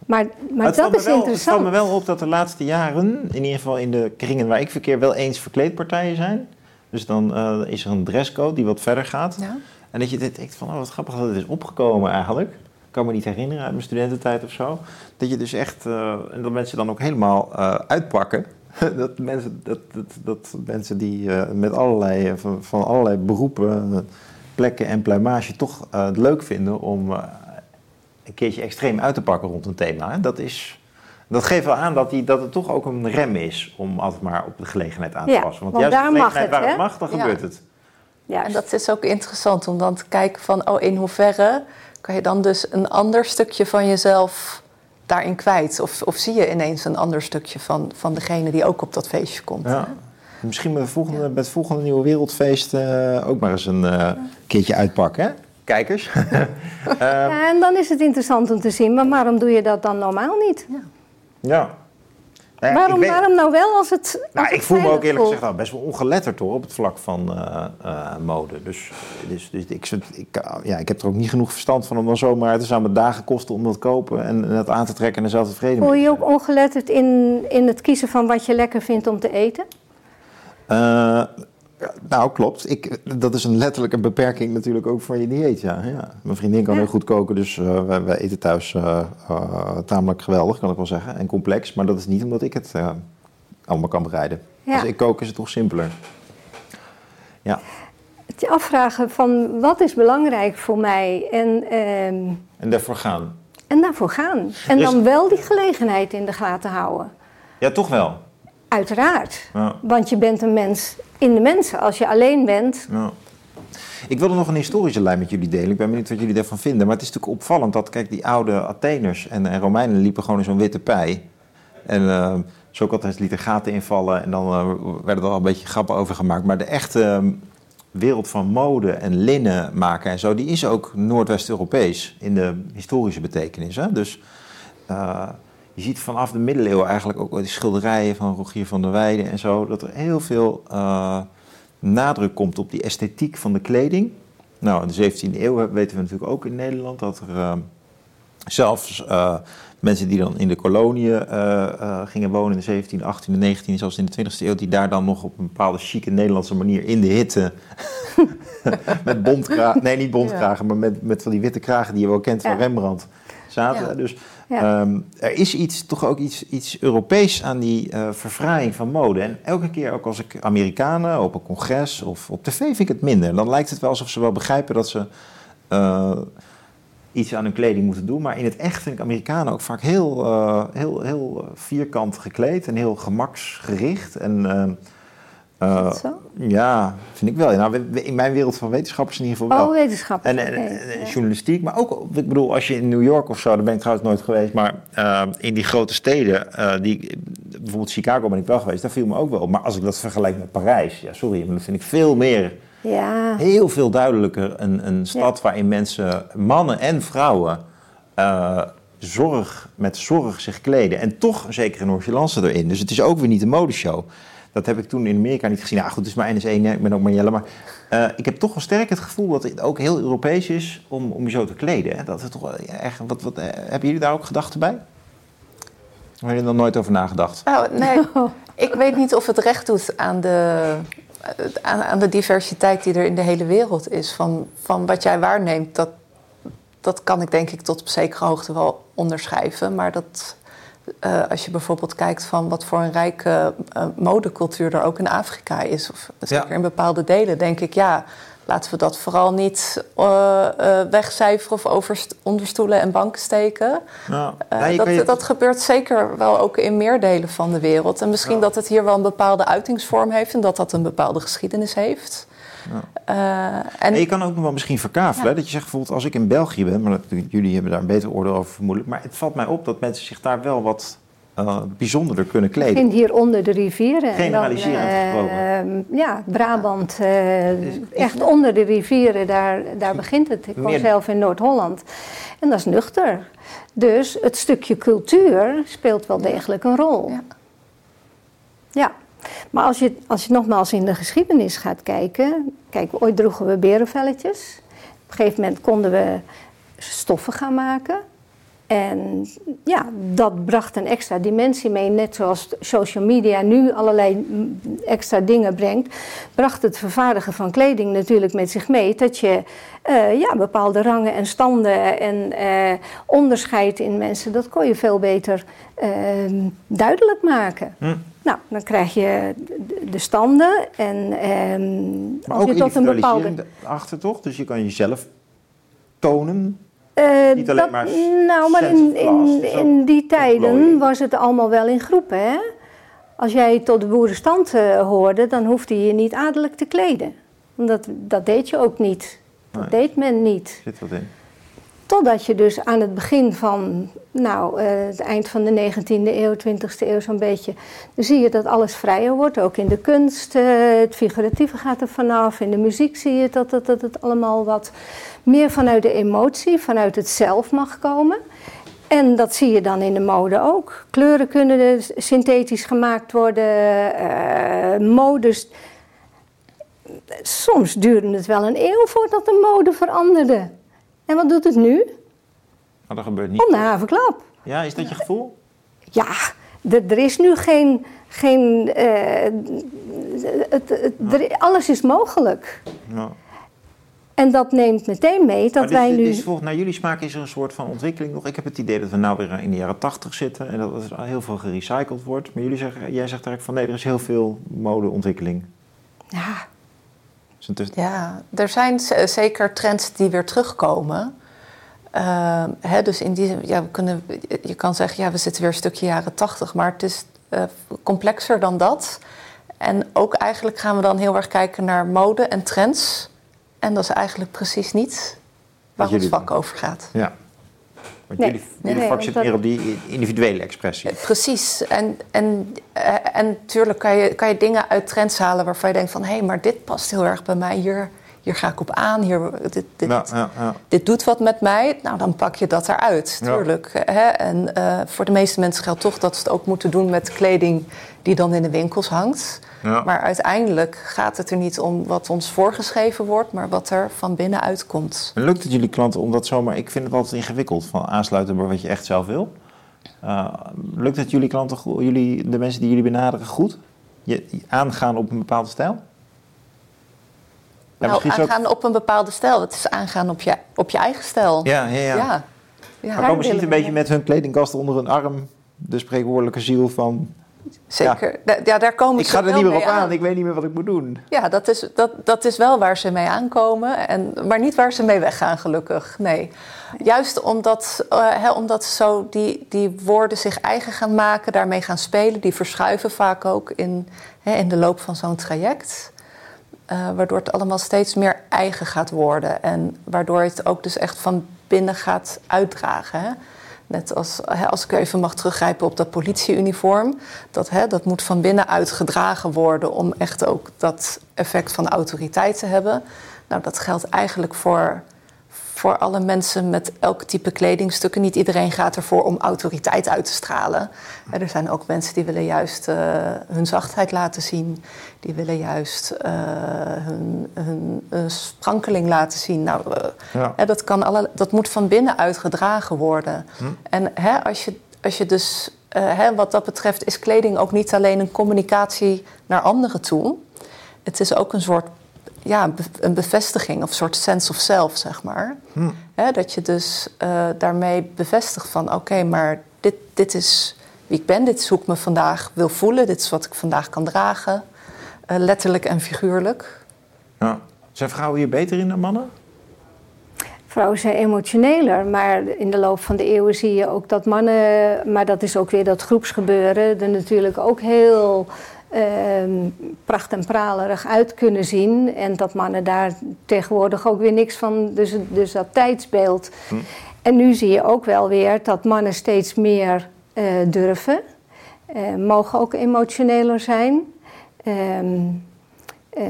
Maar, maar dat is wel, interessant. Het valt me wel op dat de laatste jaren, in ieder geval in de kringen waar ik verkeer, wel eens verkleedpartijen zijn. Dus dan uh, is er een dresscode die wat verder gaat. Ja. En dat je denkt van, oh wat grappig dat het is opgekomen eigenlijk. Ik kan me niet herinneren uit mijn studententijd of zo. Dat je dus echt, uh, en dat mensen dan ook helemaal uh, uitpakken. dat, mensen, dat, dat, dat mensen die met allerlei, van, van, allerlei beroepen, plekken en pluimage toch het leuk vinden om een keertje extreem uit te pakken rond een thema. Dat is dat geeft wel aan dat, die, dat het toch ook een rem is om altijd maar op de gelegenheid aan te passen. Want, juist de gelegenheid mag het, waar het mag, dan gebeurt het. Ja, en dat is ook interessant om dan te kijken van, oh, in hoeverre kan je dan dus een ander stukje van jezelf daarin kwijt? Of, of zie je ineens een ander stukje van, van degene die ook op dat feestje komt? Ja. Misschien met het volgende, met het volgende Nieuwe Wereldfeest uh, ook maar eens een uh, keertje uitpakken, hè? Kijkers. uh, ja, en dan is het interessant om te zien, maar waarom doe je dat dan normaal niet? Ja. Ja. Nou ja waarom, weet... waarom nou wel als het. Als nou, het ik voel me ook eerlijk gezegd best wel ongeletterd hoor op het vlak van uh, uh, mode. Dus, dus, dus ik, ik, ja, ik heb er ook niet genoeg verstand van om dan zomaar. Het zou me dagen kosten om dat te kopen en, en dat aan te trekken en er zelf tevreden mee Voel je je ook ongeletterd in, in het kiezen van wat je lekker vindt om te eten? Uh, nou, klopt. Ik, dat is een letterlijke beperking natuurlijk ook van je dieet, ja. ja. Mijn vriendin kan heel goed koken, dus uh, wij, wij, eten thuis uh, uh, tamelijk geweldig, kan ik wel zeggen. En complex, maar dat is niet omdat ik het allemaal kan bereiden. Ja. Als ik kook is het toch simpeler. Ja. Het afvragen van wat is belangrijk voor mij en... Ehm, en daarvoor gaan. En daarvoor gaan. En dus... dan wel die gelegenheid in de gaten houden. Ja, toch wel. Uiteraard. Ja. Want je bent een mens in de mensen. Als je alleen bent. Ja. Ik wilde nog een historische lijn met jullie delen. Ik ben benieuwd wat jullie daarvan vinden. Maar het is natuurlijk opvallend dat, kijk, die oude Atheners en, en Romeinen liepen gewoon in zo'n witte pij. En uh, Socrates liet er gaten invallen en dan uh, werden er al een beetje grappen over gemaakt. Maar de echte uh, wereld van mode en linnen maken en zo, die is ook Noordwest-Europees in de historische betekenis. Hè? Dus je ziet vanaf de middeleeuwen eigenlijk ook die schilderijen van Rogier van der Weijden en zo, dat er heel veel uh, nadruk komt op die esthetiek van de kleding. Nou, in de 17e eeuw weten we natuurlijk ook in Nederland dat er uh, zelfs uh, mensen die dan in de koloniën gingen wonen in de 17e, 18e, 19e, zelfs in de 20e eeuw, die daar dan nog op een bepaalde chique Nederlandse manier in de hitte met bontkragen, nee niet bontkragen, ja. maar met, met van die witte kragen die je wel kent van Rembrandt zaten. Ja. Dus Ehm, er is iets, toch ook iets, iets Europees aan die eh verfraaiing van mode. En elke keer ook als ik Amerikanen op een congres of op tv vind ik het minder. Dan lijkt het wel alsof ze wel begrijpen dat ze eh, iets aan hun kleding moeten doen. Maar in het echt vind ik Amerikanen ook vaak heel, eh, heel, heel vierkant gekleed en heel gemaksgericht. En, eh, dat zo? ja, vind ik wel. Nou, in mijn wereld van wetenschappers in ieder geval wel. Oh, wetenschap. En, en, journalistiek, maar ook, ik bedoel, als je in New York of zo, daar ben ik trouwens nooit geweest, maar eh, in die grote steden, eh, die, bijvoorbeeld Chicago ben ik wel geweest, daar viel me ook wel op. Maar als ik dat vergelijk met Parijs, ja, sorry, maar dat vind ik veel meer, Ja, heel veel duidelijker een, een stad waarin mensen, mannen en vrouwen, zorg, met zorg zich kleden. En toch een zekere nonchalance erin. Dus het is ook weer niet een modeshow. Dat heb ik toen in Amerika niet gezien. Nou goed, het is maar NS1, hè, ik ben ook Marjelle. Maar eh, ik heb toch wel sterk het gevoel dat het ook heel Europees is om, om je zo te kleden. Hè? Dat het toch wel echt, wat, wat, eh, hebben jullie daar ook gedachten bij? Of hebben jullie er nog nooit over nagedacht? Nou, nee, ik weet niet of het recht doet aan de, aan, aan de diversiteit die er in de hele wereld is. Van, van wat jij waarneemt, dat, dat kan ik denk ik tot op zekere hoogte wel onderschrijven. Maar dat, eh, als je bijvoorbeeld kijkt van wat voor een rijke eh, modecultuur er ook in Afrika is, of zeker in bepaalde delen, denk ik ja. Laten we dat vooral niet eh, wegcijferen of over onder stoelen en banken steken. Nou, dat, je- dat gebeurt zeker wel ook in meer delen van de wereld. En misschien dat het hier wel een bepaalde uitingsvorm heeft en dat dat een bepaalde geschiedenis heeft. Eh, en En je kan ook nog wel misschien verkavelen. Hè, Dat je zegt bijvoorbeeld als ik in België ben, maar dat, jullie hebben daar een beter oordeel over vermoedelijk. Maar het valt mij op dat mensen zich daar wel wat eh, bijzonderder kunnen kleden. hier onder de rivieren. Generaliserend gesproken. ja, Brabant, eh, echt onder de rivieren, daar, daar begint het. Ik woon zelf in Noord-Holland. En dat is nuchter. Dus het stukje cultuur speelt wel degelijk een rol. Ja. Ja. Maar als je, als je nogmaals in de geschiedenis gaat kijken. Kijk, ooit droegen we berenvelletjes. Op een gegeven moment konden we stoffen gaan maken. En ja, dat bracht een extra dimensie mee. Net zoals social media nu allerlei extra dingen brengt, bracht het vervaardigen van kleding natuurlijk met zich mee dat je eh, ja, bepaalde rangen en standen en eh, onderscheid in mensen, dat kon je veel beter eh, duidelijk maken. Hm. Nou, dan krijg je de- de standen en ehm, Maar als ook je tot een bepaalde achter toch? Dus je kan jezelf tonen. Eh, Niet alleen dat- maar nou, maar in, in, die tijden was het allemaal wel in groepen. Hè? Als jij tot de boerenstand eh, hoorde, dan hoefde je je niet adellijk te kleden. Want Dat, dat deed je ook niet. Dat Nee. deed men niet. Zit wat in. Totdat je dus aan het begin van nou, eh, het eind van de 19e eeuw, 20e eeuw zo'n beetje, dan zie je dat alles vrijer wordt. Ook in de kunst, eh, het figuratieve gaat er vanaf. In de muziek zie je dat, dat, dat het allemaal wat meer vanuit de emotie, vanuit het zelf mag komen. En dat zie je dan in de mode ook. Kleuren kunnen dus synthetisch gemaakt worden, eh, modes. Soms duurde het wel een eeuw voordat de mode veranderde. En wat doet het nu? Dat gebeurt niet. Om de havenklap. Ja, is dat je gevoel? Ja, er, is nu geen. geen eh, het, het, er- alles is mogelijk. Ja. En dat neemt meteen mee dat wij nu. is volgens naar jullie smaak is er een soort van ontwikkeling nog. Ik heb het idee dat we nou weer in de jaren tachtig zitten en dat er heel veel gerecycled wordt. Maar jullie zeggen, jij zegt eigenlijk van nee, er is heel veel modeontwikkeling. Ja, Dus Ja, er zijn zeker trends die weer terugkomen. Eh, hè, dus in die ja, we kunnen, je kan zeggen, ja, we zitten weer een stukje jaren tachtig, maar het is eh, complexer dan dat. En ook eigenlijk gaan we dan heel erg kijken naar mode en trends. En dat is eigenlijk precies niet waar ons vak over gaat. Ja. Want Nee, jullie, nee, jullie zit dat- meer op die individuele expressie. Precies. En, en, eh, en tuurlijk kan je, kan je dingen uit trends halen waarvan je denkt van... hé, maar dit past heel erg bij mij. Hier, hier ga ik op aan. Hier, dit, dit, Ja, ja, ja. dit doet wat met mij. Nou, dan pak je dat eruit, Ja. tuurlijk. Hè? En eh, voor de meeste mensen geldt toch dat ze het ook moeten doen met kleding... die dan in de winkels hangt. Ja. Maar uiteindelijk gaat het er niet om wat ons voorgeschreven wordt... maar wat er van binnenuit komt. En lukt het jullie klanten om dat zomaar... Ik vind het altijd ingewikkeld, van aansluiten bij wat je echt zelf wil. Uh, lukt het jullie klanten, jullie, de mensen die jullie benaderen, goed? Je, aangaan op een bepaalde stijl? Ja, nou, ook- aangaan op een bepaalde stijl. Het is aangaan op je, op je eigen stijl. Ja, ja, ja. ja. Ja. Maar komen ze niet een beetje met hun kledingkast onder hun arm, de spreekwoordelijke ziel van... Zeker. Ja, daar komen Ik ze ga er niet meer mee op aan, ik weet niet meer wat ik moet doen. Ja, dat is, dat, dat is wel waar ze mee aankomen, en, maar niet waar ze mee weggaan, gelukkig. Nee. Juist omdat, eh, omdat zo die, die woorden zich eigen gaan maken, daarmee gaan spelen, die verschuiven vaak ook in, in de loop van zo'n traject. Eh, waardoor het allemaal steeds meer eigen gaat worden. En waardoor het ook dus echt van binnen gaat uitdragen. Hè? Net als, als ik even mag teruggrijpen op dat politieuniform. Dat, hè, dat moet van binnenuit gedragen worden om echt ook dat effect van autoriteit te hebben. Nou, dat geldt eigenlijk voor, voor alle mensen met elk type kledingstukken. Niet iedereen gaat ervoor om autoriteit uit te stralen. Hè, Er zijn ook mensen die willen juist eh, hun zachtheid laten zien. Die willen juist eh, hun, hun sprankeling laten zien. Nou, eh, Ja. hè, dat, kan alle, dat moet van binnenuit gedragen worden. En hè, als, je, als je dus, hè, wat dat betreft, is kleding ook niet alleen een communicatie naar anderen toe. Het is ook een soort ja, een bevestiging of een soort sense of self, zeg maar. Hè, dat je dus eh, daarmee bevestigt van oké, maar dit, dit is wie ik ben, dit is hoe ik me vandaag wil voelen, dit is wat ik vandaag kan dragen, eh, letterlijk en figuurlijk. Ja. Zijn vrouwen hier beter in dan mannen? Vrouwen zijn emotioneler, maar in de loop van de eeuwen zie je ook dat mannen, maar dat is ook weer dat groepsgebeuren, er natuurlijk ook heel ehm, pracht en pralerig uit kunnen zien. En dat mannen daar tegenwoordig ook weer niks van, dus, dus dat tijdsbeeld. En nu zie je ook wel weer dat mannen steeds meer eh, durven, eh, mogen ook emotioneler zijn. Ehm, eh,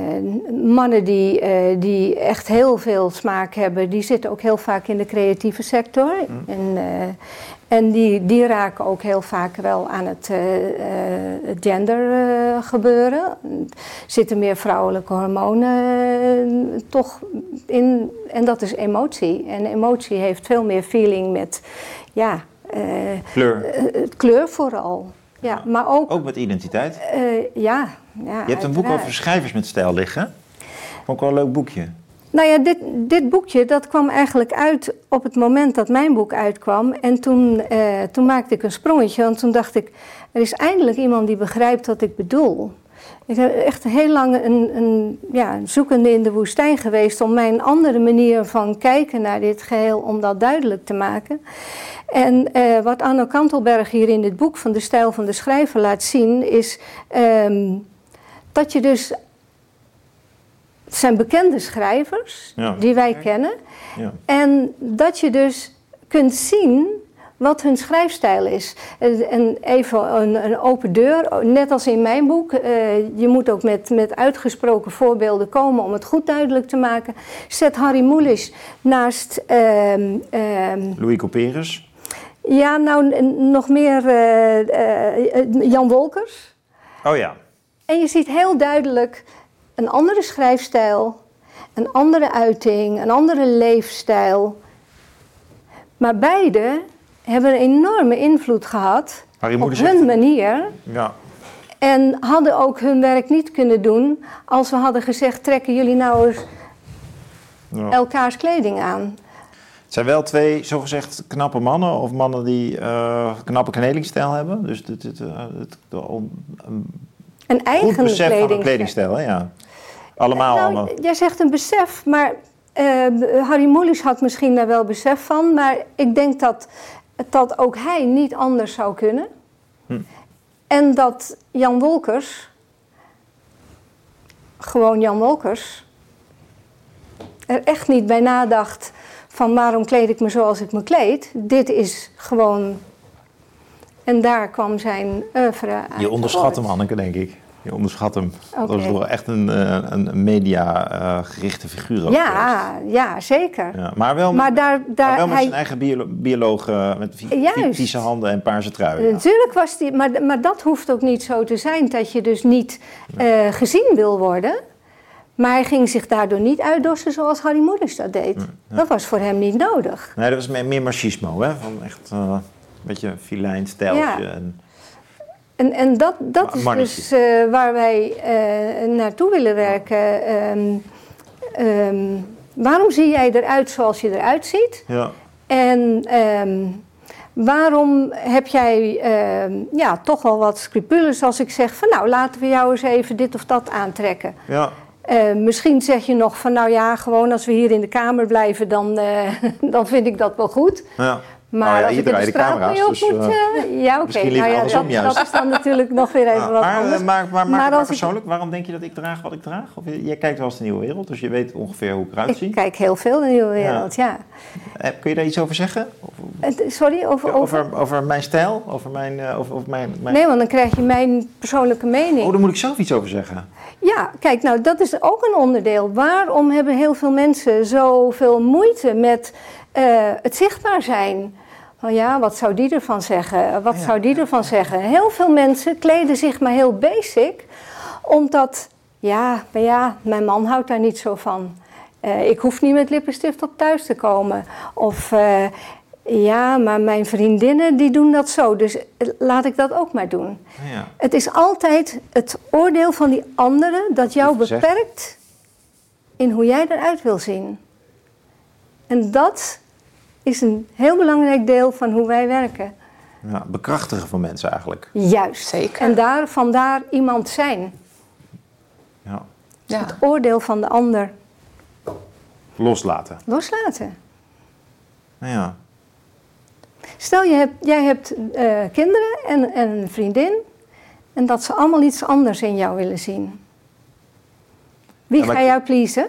mannen die, die echt heel veel smaak hebben, die zitten ook heel vaak in de creatieve sector. En, eh, en die, die raken ook heel vaak wel aan het eh, eh, gender eh, gebeuren. Er zitten meer vrouwelijke hormonen toch in. En dat is emotie. En emotie heeft veel meer feeling met ja, Kleur. kleur vooral. Ja, maar ook, Ook met identiteit. ja, ja. Je hebt een boek over schrijvers met stijl liggen. Vond ik wel een leuk boekje. Nou ja, dit, dit boekje dat kwam eigenlijk uit op het moment dat mijn boek uitkwam. En toen, eh, toen maakte ik een sprongetje, want toen dacht ik... er is eindelijk iemand die begrijpt wat ik bedoel. Ik heb echt heel lang een, een ja, zoekende in de woestijn geweest... om mijn andere manier van kijken naar dit geheel, om dat duidelijk te maken. En eh, wat Anno Kantelberg hier in dit boek van de stijl van de schrijver laat zien... is ehm, dat je dus... Het zijn bekende schrijvers Ja. die wij kennen. Ja. En dat je dus kunt zien wat hun schrijfstijl is. En en even een, een open deur, net als in mijn boek. eh, je moet ook met, met uitgesproken voorbeelden komen om het goed duidelijk te maken. Zet Harry Mulisch naast... ehm, ehm, Louis Couperus. ja, nou nog meer eh, eh, Jan Wolkers. Oh ja. En je ziet heel duidelijk een andere schrijfstijl, een andere uiting, een andere leefstijl. Maar beide hebben een enorme invloed gehad op hun zegt... manier. Ja. En hadden ook hun werk niet kunnen doen als we hadden gezegd: trekken jullie nou eens Ja. elkaars kleding aan. Het zijn wel twee zogezegd knappe mannen of mannen die eh, knappe kledingstijl hebben. Dus dit, dit, eh, het, een goed eigen besef van een kledingstijl. kledingstijl, hè? Ja. Allemaal, Nou, allemaal. Jij zegt een besef, maar eh, Harry Mulisch had misschien daar wel besef van. Maar ik denk dat, dat ook hij niet anders zou kunnen. Hm. En dat Jan Wolkers, gewoon Jan Wolkers, er echt niet bij nadacht van waarom kleed ik me zoals ik me kleed. Dit is gewoon... En daar kwam zijn oeuvre uit Je onderschat hem, Hanneke, denk ik. Je onderschat hem. Dat is wel echt een, eh, een media-gerichte figuur. ook geweest. Ja, ja, zeker. ja. Maar wel, Maar daar, maar daar wel met hij, zijn eigen biolo bioloog eh, met vieze handen en paarse trui. ja. Natuurlijk was die, maar, maar dat hoeft ook niet zo te zijn dat je dus niet eh, gezien wil worden. Maar hij ging zich daardoor niet uitdossen zoals Harry Moeders dat deed. Dat was voor hem niet nodig. Nee, dat was meer, meer machismo, hè? Van echt eh, een beetje een filijn stijltje. En, En, en dat, dat is dus eh, waar wij eh, naartoe willen werken. Ehm, ehm, waarom zie jij eruit zoals je eruit ziet? ja. En ehm, waarom heb jij ja, toch wel wat scrupules als ik zeg van nou laten we jou eens even dit of dat aantrekken. Ja. Eh, misschien zeg je nog van nou ja, gewoon als we hier in de kamer blijven, dan, dan vind ik dat wel goed. ja. Maar ja, als hier ik in de de camera's, dus, moet, eh, eh, ja oké. Nou ja, andersom dat, juist. dat is dan natuurlijk nog weer even Ja, wat maar, anders. eh, maar, maar, maar, Maar ik- persoonlijk, waarom denk je dat ik draag wat ik draag? Of, je- jij kijkt wel eens de nieuwe wereld, dus je weet ongeveer hoe ik eruit Ik zie. kijk heel veel de nieuwe wereld, ja. Eh, Kun je daar iets over zeggen? Of- Sorry, over, over? over, over mijn stijl? Over mijn... over, over mijn, mijn... Nee, want dan krijg je mijn persoonlijke mening. Oh, daar moet ik zelf iets over zeggen. Ja, kijk, nou dat is ook een onderdeel. Waarom hebben heel veel mensen zoveel moeite met het zichtbaar zijn? Van ja, wat zou die ervan zeggen? Wat Ja, zou die ervan zeggen? Heel veel mensen kleden zich maar heel basic, omdat, ja, maar ja, mijn man houdt daar niet zo van. Eh, ik hoef niet met lippenstift op thuis te komen. Of eh, ja, maar mijn vriendinnen die doen dat zo, dus eh, laat ik dat ook maar doen. Ja. Het is altijd het oordeel van die anderen dat jou beperkt in hoe jij eruit wil zien. En dat is een heel belangrijk deel van hoe wij werken. ja, bekrachtigen van mensen eigenlijk. Juist. Zeker. En daar, vandaar iemand zijn. Ja. Ja. Het oordeel van de ander Loslaten. loslaten. Nou Ja. Stel, je hebt, jij hebt eh, kinderen en, en een vriendin. En dat ze allemaal iets anders in jou willen zien. Wie Ja, ga ik- jou pleasen?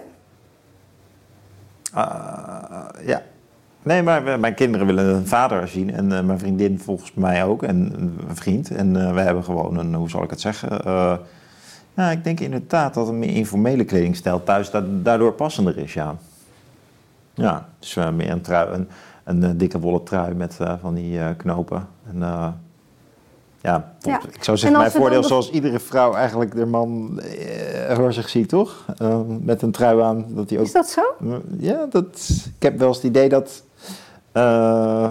Ah, ja. Nee, maar mijn kinderen willen een vader zien. En eh, mijn vriendin volgens mij ook. En een vriend. En eh, we hebben gewoon een, hoe zal ik het zeggen? Eh, nou, ik denk inderdaad dat een meer informele kledingstijl thuis da- daardoor passender is, ja. Ja, dus meer een trui, een, een dikke wollen trui met van die knopen. En, ja, Ja. ik zou En zeggen, mijn voordeel de- zoals iedere vrouw eigenlijk de man eh, voor zich ziet, toch? Met een trui aan, dat hij ook Is dat zo? ja, dat, ik heb wel eens het idee dat. Eh,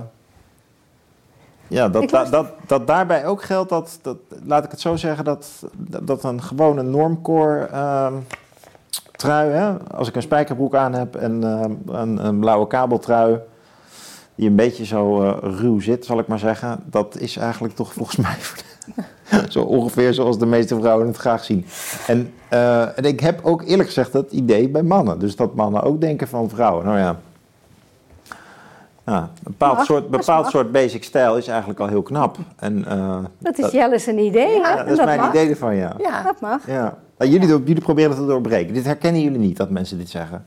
ja, dat, dat, dat daarbij ook geldt dat, dat, laat ik het zo zeggen, dat, dat, dat een gewone normcore ehm, trui, hè, als ik een spijkerbroek aan heb en ehm, een, een blauwe kabeltrui, die een beetje zo eh, ruw zit, zal ik maar zeggen, dat is eigenlijk toch volgens mij zo ongeveer zoals de meeste vrouwen het graag zien. En, eh, en ik heb ook eerlijk gezegd dat idee bij mannen. Dus dat mannen ook denken van vrouwen. Nou ja, ja een bepaald, Mag, soort, dat bepaald soort basic stijl is eigenlijk al heel knap. En, eh, Dat is Jelle's een idee, ja, dat is mijn mag. idee ervan, ja. Ja. Dat mag. ja. Nou, jullie, jullie proberen te doorbreken. Dit herkennen jullie niet, dat mensen dit zeggen.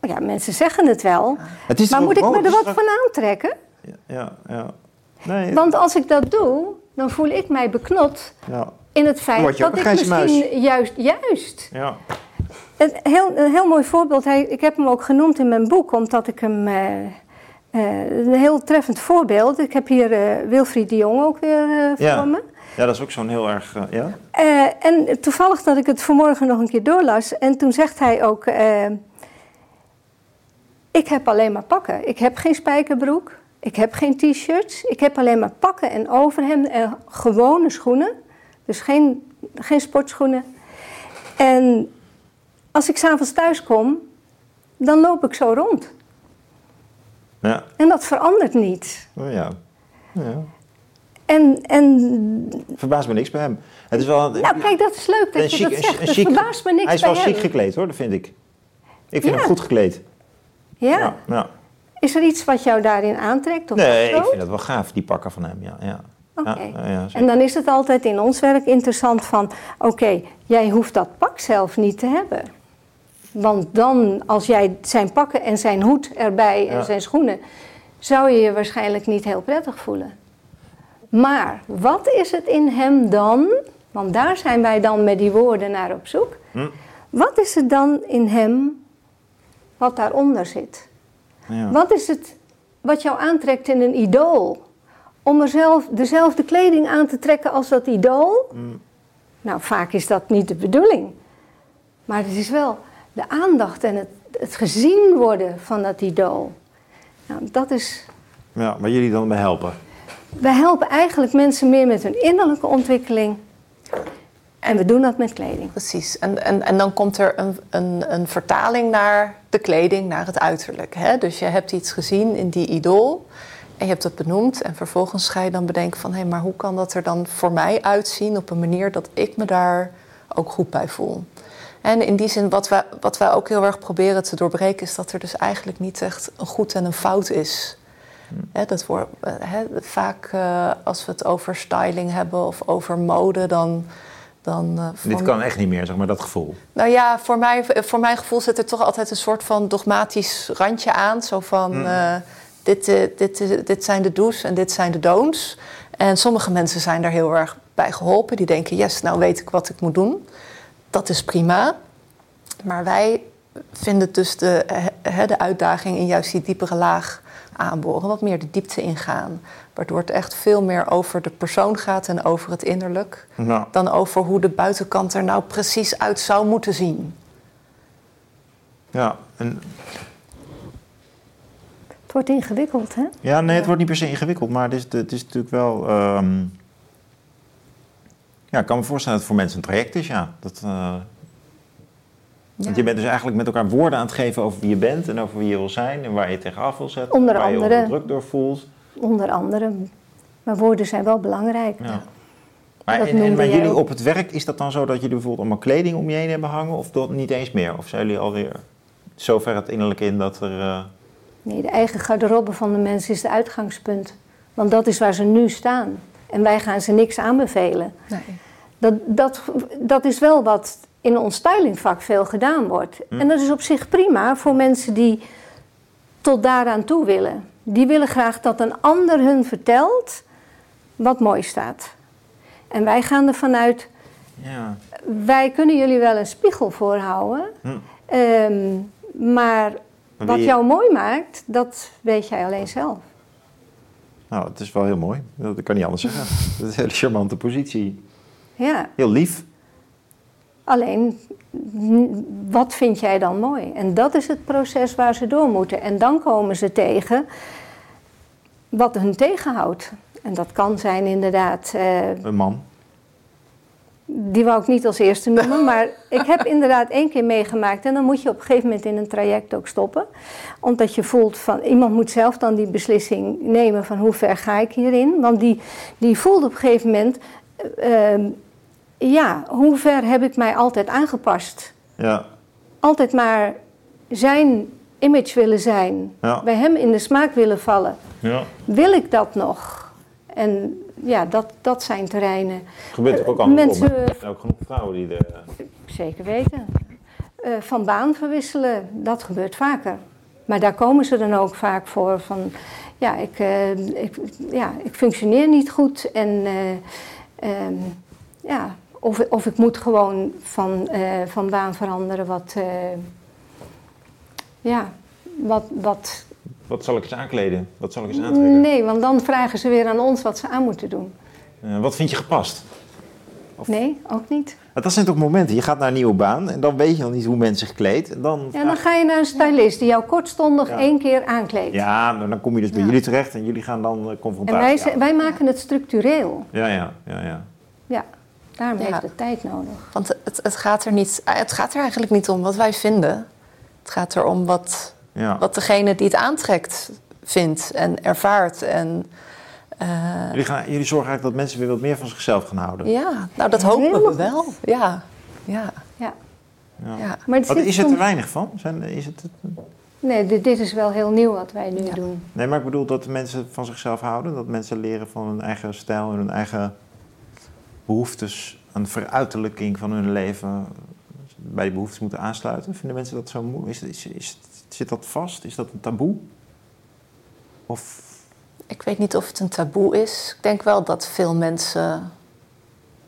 Ja, mensen zeggen het wel. Het is Maar moet ik me er wat van aantrekken? Ja, ja, ja. Nee, Want als ik dat doe, dan voel ik mij beknot ja, in het feit dat ik misschien juist, juist. Een heel, een heel mooi voorbeeld, hij, ik heb hem ook genoemd in mijn boek, omdat ik hem... eh, eh, een heel treffend voorbeeld. Ik heb hier eh, Wilfried de Jong ook weer eh, Ja. voor me. ja, dat is ook zo'n heel erg... ja? En toevallig dat ik het vanmorgen nog een keer doorlas. En toen zegt hij ook... ik heb alleen maar pakken. Ik heb geen spijkerbroek. Ik heb geen t-shirts. Ik heb alleen maar pakken en overhemden en gewone schoenen. Dus geen, geen sportschoenen. En als ik s'avonds thuis kom, dan loop ik zo rond. Ja, En dat verandert niet. oh, ja. ja. En, en Verbaast me niks bij hem. Het is wel nou kijk, dat is leuk dat je dat zegt. Dat verbaast me niks Hij is bij wel hem. chic gekleed hoor, dat vind ik. Ik vind Ja. hem goed gekleed. Ja? ja. ja. Is er iets wat jou daarin aantrekt? Of Nee, ik vind dat wel gaaf, die pakken van hem. Ja, ja. Oké. Ja. En dan is het altijd in ons werk interessant van... oké, jij hoeft dat pak zelf niet te hebben. Want dan, als jij zijn pakken en zijn hoed erbij en Ja. zijn schoenen... zou je je waarschijnlijk niet heel prettig voelen. Maar wat is het in hem dan? Want daar zijn wij dan met die woorden naar op zoek. Hm. Wat is het dan in hem wat daaronder zit? Ja. Wat is het wat jou aantrekt in een idool? Om er zelf dezelfde kleding aan te trekken als dat idool? Mm. Nou, vaak is dat niet de bedoeling. Maar het is wel de aandacht en het, het gezien worden van dat idool. Nou, dat is. ja, waar jullie dan bij helpen. Wij helpen eigenlijk mensen meer met hun innerlijke ontwikkeling. En we doen dat met kleding. Precies. En, en, en dan komt er een, een, een vertaling naar de kleding, naar het uiterlijk. Hè? Dus je hebt iets gezien in die idool en je hebt het benoemd. En vervolgens ga je dan bedenken van... hé, hey, maar hoe kan dat er dan voor mij uitzien op een manier dat ik me daar ook goed bij voel? En in die zin, wat wij, wat wij ook heel erg proberen te doorbreken... is dat er dus eigenlijk niet echt een goed en een fout is... He, dat wordt, he, vaak uh, als we het over styling hebben of over mode, dan. dan uh, Dit kan echt niet meer, zeg maar, dat gevoel. Nou ja, voor, mij, voor mijn gevoel zit er toch altijd een soort van dogmatisch randje aan. Zo van: mm. uh, dit, dit, dit zijn de do's en dit zijn de don'ts. En sommige mensen zijn daar heel erg bij geholpen. Die denken: yes, nou weet ik wat ik moet doen. Dat is prima. Maar wij vinden dus de, de uitdaging in juist die diepere laag aanboren, wat meer de diepte ingaan. Waardoor het echt veel meer over de persoon gaat en over het innerlijk. Nou. Dan over hoe de buitenkant er nou precies uit zou moeten zien. Ja, en... Het wordt ingewikkeld, hè? Ja, nee, het wordt niet per se ingewikkeld, maar het is, het is natuurlijk wel. Um... Ja, ik kan me voorstellen dat het voor mensen een traject is, ja. Dat, uh... Want je bent dus eigenlijk met elkaar woorden aan het geven over wie je bent en over wie je wil zijn en waar je tegenaf wil zetten. Onder waar andere. je druk door voelt. Onder andere. Maar woorden zijn wel belangrijk. Ja. Maar, en, en bij jullie op het werk, is dat dan zo dat jullie bijvoorbeeld allemaal kleding om je heen hebben hangen of dat niet eens meer? Of zijn jullie alweer zover het innerlijk in dat er... Uh... Nee, de eigen garderobe van de mensen is het uitgangspunt. Want dat is waar ze nu staan. En wij gaan ze niks aanbevelen. Nee. Dat, dat, dat is wel wat in ons stylingvak veel gedaan wordt. Hm. En dat is op zich prima voor mensen die tot daaraan toe willen. Die willen graag dat een ander hun vertelt wat mooi staat. En wij gaan ervan uit, ja. wij kunnen jullie wel een spiegel voorhouden. Hm. Um, maar wat jou mooi maakt, dat weet jij alleen zelf. Nou, het is wel heel mooi. Dat kan niet anders zeggen. Dat is een hele charmante positie. Ja. Heel lief. Alleen, wat vind jij dan mooi? En dat is het proces waar ze door moeten. En dan komen ze tegen wat hun tegenhoudt. En dat kan zijn inderdaad. Uh, een man. Die wou ik niet als eerste noemen, maar ik heb inderdaad één keer meegemaakt. En dan moet je op een gegeven moment in een traject ook stoppen. Omdat je voelt van iemand moet zelf dan die beslissing nemen van hoe ver ga ik hierin. Want die, die voelt op een gegeven moment. Uh, ja, hoe ver heb ik mij altijd aangepast? Ja. Altijd maar zijn image willen zijn. Ja. Bij hem in de smaak willen vallen. Ja. Wil ik dat nog? En ja, dat, dat zijn terreinen. Gebeurt ook al Mensen, Er zijn ook genoeg vrouwen die er... Zeker weten. Uh, van baan verwisselen, dat gebeurt vaker. Maar daar komen ze dan ook vaak voor van... Ja, ik, uh, ik, ja, ik functioneer niet goed en... Uh, ja, of, of ik moet gewoon van, van baan veranderen wat. Ja, wat, wat. Wat zal ik eens aankleden? Wat zal ik eens aantrekken? Nee, want dan vragen ze weer aan ons wat ze aan moeten doen. Uh, wat vind je gepast? Of... Nee, ook niet. Dat zijn toch momenten. Je gaat naar een nieuwe baan en dan weet je nog niet hoe mensen zich kleedt. En dan, ja, dan ga je naar een stylist die jou kortstondig ja. één keer aankleedt. Ja, maar dan kom je dus bij ja. jullie terecht en jullie gaan dan confrontatie En wij, wij maken het structureel. Ja, ja, ja. ja. ja. Daarom ja. heeft het tijd nodig. Want het, het, gaat er niet, het gaat er eigenlijk niet om wat wij vinden. Het gaat erom wat, ja. wat degene die het aantrekt vindt en ervaart. En, uh... jullie, gaan, jullie zorgen eigenlijk dat mensen weer wat meer van zichzelf gaan houden. Ja, nou dat hopen Helemaal. we wel. Ja. Ja. ja. ja. ja. Maar het wat, is er te weinig van? Zijn, is het, Nee, dit, dit, is wel heel nieuw wat wij nu doen. Nee, maar ik bedoel dat mensen van zichzelf houden. Dat mensen leren van hun eigen stijl en hun eigen behoeftes, een veruiterlijking van hun leven bij die behoeftes moeten aansluiten? Vinden mensen dat zo moeilijk? Is, is, is, zit dat vast? Is dat een taboe? Of... Ik weet niet of het een taboe is. Ik denk wel dat veel mensen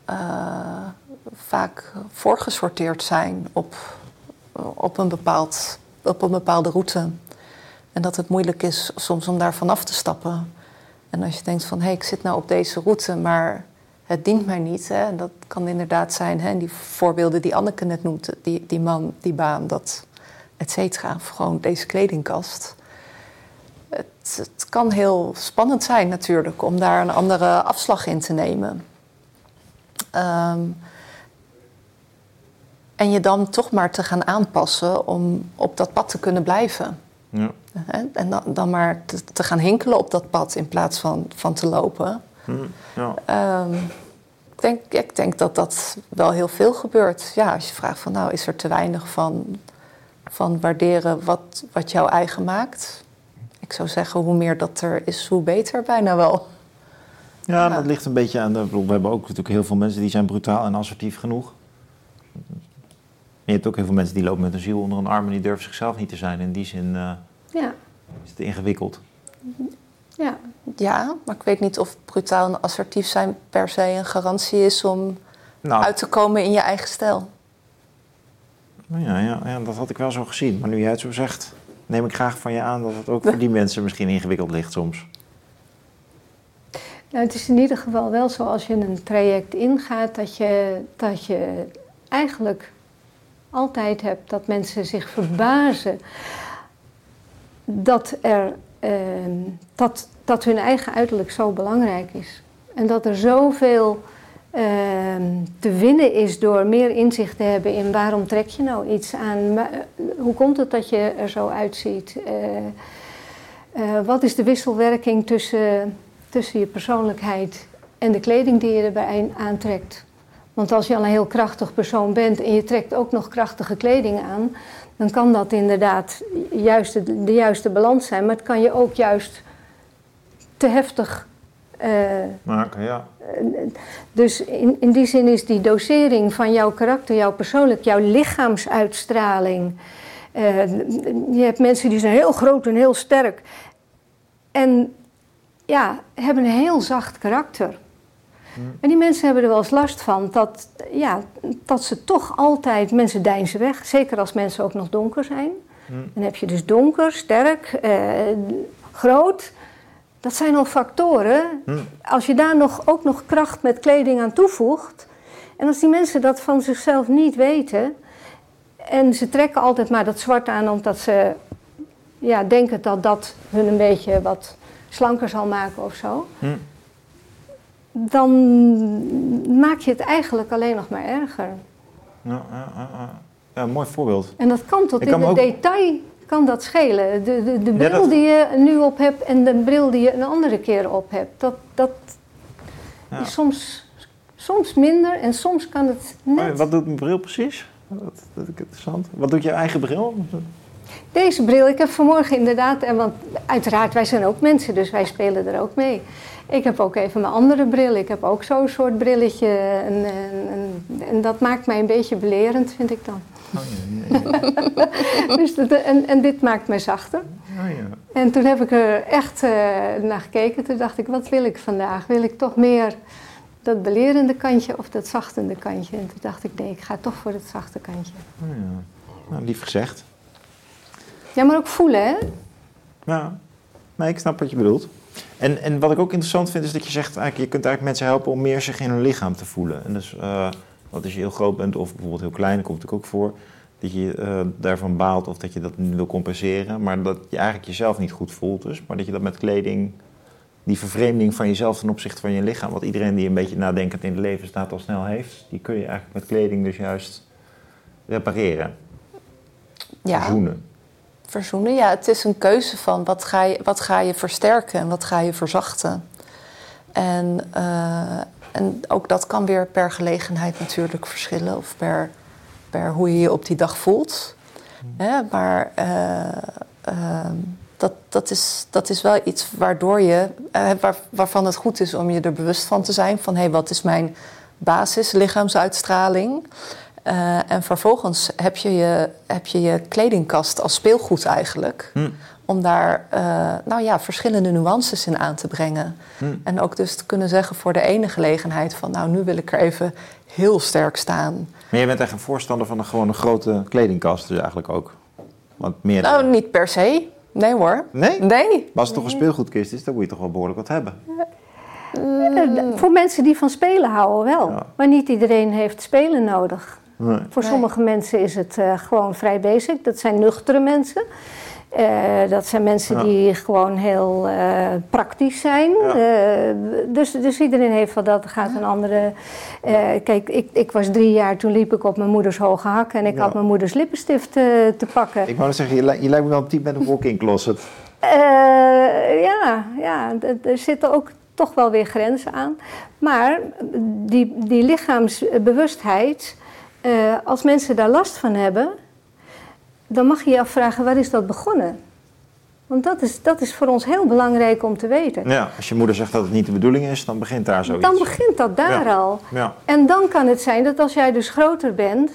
uh, vaak voorgesorteerd zijn op, op, een bepaald, op een bepaalde route. En dat het moeilijk is soms om daar vanaf te stappen. En als je denkt van hé, hey, ik zit nou op deze route, maar het dient mij niet. Hè. En dat kan inderdaad zijn, hè, die voorbeelden die Anneke net noemde, die, die man, die baan, dat, et cetera. Of gewoon deze kledingkast. Het, het, kan heel spannend zijn natuurlijk om daar een andere afslag in te nemen. Um, En je dan toch maar te gaan aanpassen om op dat pad te kunnen blijven. Ja. En dan, dan maar te, te, gaan hinkelen op dat pad in plaats van, van te lopen. Hmm, ja. Ehm, ik, denk, ik denk dat dat wel heel veel gebeurt. Ja, als je vraagt van nou, is er te weinig van, van waarderen wat, wat jou eigen maakt? Ik zou zeggen, hoe meer dat er is, hoe beter bijna wel. Ja, dat ligt een beetje aan de. We hebben ook natuurlijk heel veel mensen die zijn brutaal en assertief genoeg. je hebt ook heel veel mensen die lopen met een ziel onder een arm en die durven zichzelf niet te zijn. In die zin uh, ja. is het ingewikkeld. Ja. ja, maar ik weet niet of brutaal en assertief zijn per se een garantie is om nou, uit te komen in je eigen stijl. Ja, ja, ja, dat had ik wel zo gezien. Maar nu jij het zo zegt, neem ik graag van je aan dat het ook voor die mensen misschien ingewikkeld ligt soms. Nou, het is in ieder geval wel zo als je een traject ingaat, dat je, dat je eigenlijk altijd hebt dat mensen zich verbazen dat, er, ehm, dat, dat hun eigen uiterlijk zo belangrijk is. En dat er zoveel te winnen is door meer inzicht te hebben in waarom trek je nou iets aan, eh, hoe komt het dat je er zo uitziet. Uh, uh, wat is de wisselwerking tussen tussen je persoonlijkheid en de kleding die je erbij aantrekt. Want als je al een heel krachtig persoon bent en je trekt ook nog krachtige kleding aan, dan kan dat inderdaad juist de, de juiste balans zijn. Maar het kan je ook juist te heftig maken. Ja. Dus in, in die zin is die dosering van jouw karakter, jouw persoonlijk, jouw lichaamsuitstraling. Uh, je hebt mensen die zijn heel groot en heel sterk. En ja, hebben een heel zacht karakter. Hmm. En die mensen hebben er wel eens last van dat, ja, dat ze toch altijd, mensen deinzen weg, zeker als mensen ook nog donker zijn. Hmm. Dan heb je dus donker, sterk, eh, groot. Dat zijn al factoren. Hmm. Als je daar nog, ook nog kracht met kleding aan toevoegt. En als die mensen dat van zichzelf niet weten. En ze trekken altijd maar dat zwart aan omdat ze ja, denken dat dat hun een beetje wat slanker zal maken of zo, hm. dan maak je het eigenlijk alleen nog maar erger. Ja, ja, ja, ja. een mooi voorbeeld. En dat kan tot in het detail kan dat schelen. De, de, de bril die je nu op hebt en de bril die je een andere keer op hebt, dat, dat is soms, soms minder en soms kan het net. Wat doet mijn bril precies? Dat, dat is interessant. Wat doet je eigen bril? Deze bril, ik heb vanmorgen inderdaad, en want uiteraard, wij zijn ook mensen, dus wij spelen er ook mee. Ik heb ook even mijn andere bril. Ik heb ook zo'n soort brilletje. En, en, en, dat maakt mij een beetje belerend, vind ik dan. Oh, ja, ja, ja. dus dat, en, en dit maakt mij zachter. Oh, ja. En toen heb ik er echt uh, naar gekeken. Toen dacht ik, wat wil ik vandaag? Wil ik toch meer dat belerende kantje of dat zachtende kantje? En toen dacht ik, nee, ik ga toch voor het zachte kantje. Oh, ja. Nou, lief gezegd. Ja, maar ook voelen, hè? Ja, nee, ik snap wat je bedoelt. En, en wat ik ook interessant vind, is dat je zegt, eigenlijk, je kunt eigenlijk mensen helpen om meer zich in hun lichaam te voelen. En dus, uh, wat als je heel groot bent of bijvoorbeeld heel klein, dat komt natuurlijk ook voor, dat je uh, daarvan baalt of dat je dat wil compenseren, maar dat je eigenlijk jezelf niet goed voelt dus, maar dat je dat met kleding, die vervreemding van jezelf ten opzichte van je lichaam, wat iedereen die een beetje nadenkend in het leven staat al snel heeft, die kun je eigenlijk met kleding dus juist repareren. Ja. Verzoenen verzoenen. Ja, het is een keuze van wat ga je, wat ga je versterken en wat ga je verzachten. En, uh, en ook dat kan weer per gelegenheid natuurlijk verschillen of per, per hoe je je op die dag voelt. Mm. maar uh, uh, dat, dat, is, dat is wel iets waardoor je, waar, waarvan het goed is om je er bewust van te zijn: van hé, hey, wat is mijn basis lichaamsuitstraling? Uh, en vervolgens heb je je, heb je je kledingkast als speelgoed eigenlijk. Hm. Om daar uh, nou ja, verschillende nuances in aan te brengen. Hm. En ook dus te kunnen zeggen voor de ene gelegenheid van... nou, nu wil ik er even heel sterk staan. Maar je bent echt een voorstander van een gewoon een grote kledingkast dus eigenlijk ook? Want meer nou, niet per se. Nee hoor. Nee? Nee. Maar als het toch een speelgoedkist is, dan moet je toch wel behoorlijk wat hebben? Uh, voor mensen die van spelen houden wel. Maar niet iedereen heeft spelen nodig. Voor sommige mensen is het uh, gewoon vrij basic. Dat zijn nuchtere mensen. Eh, dat zijn mensen Ja. die gewoon heel eh, praktisch zijn. Ja. Eh, dus, dus iedereen heeft wel dat. Er gaat een andere. eh, kijk, ik, ik was drie jaar, toen liep ik op mijn moeders hoge hak en ik Ja. had mijn moeders lippenstift eh, te pakken. Ik wou net zeggen, je, li- je lijkt me wel een type met een walk-in closet. Eh, ja, ja, er zitten ook toch wel weer grenzen aan. Maar die, die lichaamsbewustheid, eh, als mensen daar last van hebben, dan mag je je afvragen waar is dat begonnen? Want dat is, dat is voor ons heel belangrijk om te weten. Ja, als je moeder zegt dat het niet de bedoeling is, dan begint daar zoiets. Dan begint dat daar Ja. al. Ja. En dan kan het zijn dat als jij dus groter bent,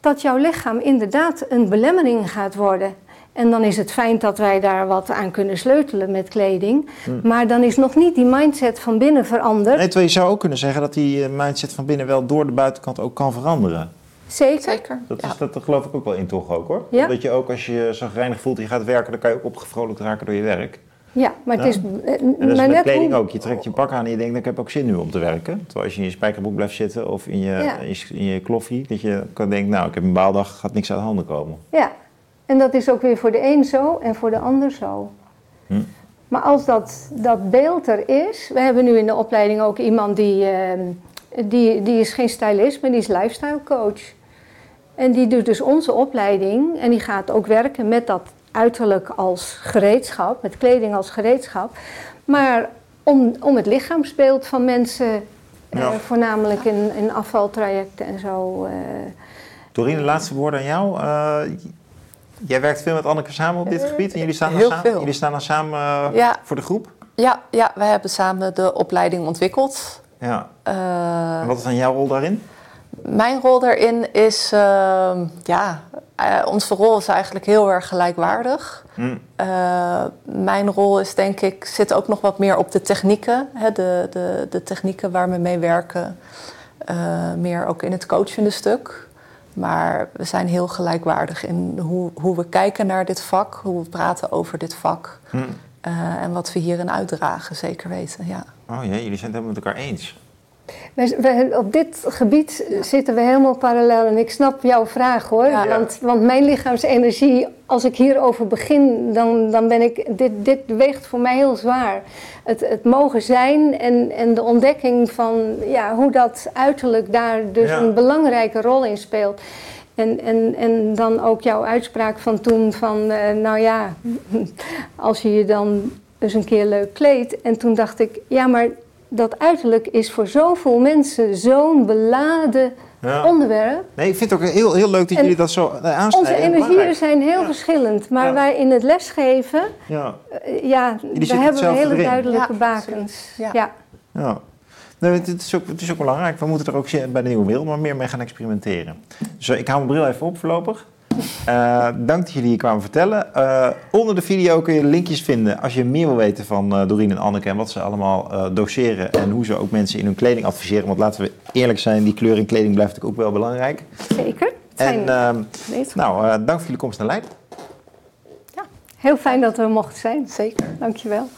dat jouw lichaam inderdaad een belemmering gaat worden. En dan is het fijn dat wij daar wat aan kunnen sleutelen met kleding. Maar dan is nog niet die mindset van binnen veranderd. Nee, terwijl je zou ook kunnen zeggen dat die eh, mindset van binnen wel door de buitenkant ook kan veranderen. Zeker. Zeker. Dat, ja. is, dat, dat geloof ik ook wel in toch ook hoor. Ja. Dat je ook als je je zo reinig voelt en je gaat werken, dan kan je ook opgevrolijkt raken door je werk. Ja, maar het Ja. is eh, En dat is maar met net kleding hoe- ook. Je trekt je pak aan en je denkt, ik heb ook zin nu om te werken. Terwijl als je in je spijkerbroek blijft zitten of in je, Ja. in je, in je kloffie, dat je kan denken, nou ik heb een baaldag, gaat niks uit de handen komen. Ja, en dat is ook weer voor de een zo en voor de ander zo. Hm. Maar als dat, dat beeld er is, we hebben nu in de opleiding ook iemand die, eh, die, die is geen stylist, maar die is lifestyle coach. En die doet dus onze opleiding en die gaat ook werken met dat uiterlijk als gereedschap, met kleding als gereedschap. Maar om, om het lichaamsbeeld van mensen, eh, voornamelijk in, in afvaltrajecten en zo. eh, Doreen, de laatste woorden aan jou. Eh, jij werkt veel met Anneke samen op dit gebied en jullie staan dan heel samen, veel. jullie staan dan samen eh, Ja. voor de groep? Ja, ja, we hebben samen de opleiding ontwikkeld. Ja. Eh, En wat is dan jouw rol daarin? Mijn rol daarin is, ehm, ja, eh, onze rol is eigenlijk heel erg gelijkwaardig. Hm. Eh, mijn rol is denk ik, zit ook nog wat meer op de technieken. Hè, de, de, de technieken waar we mee werken. Eh, meer ook in het coachende stuk. Maar we zijn heel gelijkwaardig in hoe, hoe we kijken naar dit vak, hoe we praten over dit vak. Eh, en wat we hierin uitdragen, zeker weten. Ja. Oh ja, jullie zijn het helemaal met elkaar eens. Op dit gebied zitten we helemaal parallel en ik snap jouw vraag hoor. Ja. Want, want mijn lichaamsenergie, als ik hierover begin, dan, dan ben ik, dit, dit weegt voor mij heel zwaar. Het, het mogen zijn en, en de ontdekking van ja, hoe dat uiterlijk daar dus Ja. een belangrijke rol in speelt. En, en, en dan ook jouw uitspraak van toen van, eh, nou ja, als je je dan eens een keer leuk kleedt. En toen dacht ik, ja maar dat uiterlijk is voor zoveel mensen zo'n beladen Ja. onderwerp. Nee, ik vind het ook heel, heel leuk dat En jullie dat zo eh, aansnijden. Onze en energieën zijn heel Ja. verschillend, maar Ja. wij in het lesgeven, Ja, eh, ja, daar hebben we hele erin. duidelijke Ja, bakens. Ja. Ja. ja. Nee, het, is ook, het is ook belangrijk. We moeten er ook bij de Nieuwe Wereld maar meer mee gaan experimenteren. Dus ik hou mijn bril even op voorlopig. Eh, dank dat jullie hier kwamen vertellen. Eh, onder de video kun je linkjes vinden als je meer wil weten van Doreen en Anneke en wat ze allemaal eh, doseren en hoe ze ook mensen in hun kleding adviseren. Want laten we eerlijk zijn, die kleur in kleding blijft natuurlijk ook wel belangrijk. Zeker. Zijn- En ehm, nou, eh, dank voor jullie komst naar Leiden. Heel fijn dat we mochten zijn. Zeker. Dankjewel.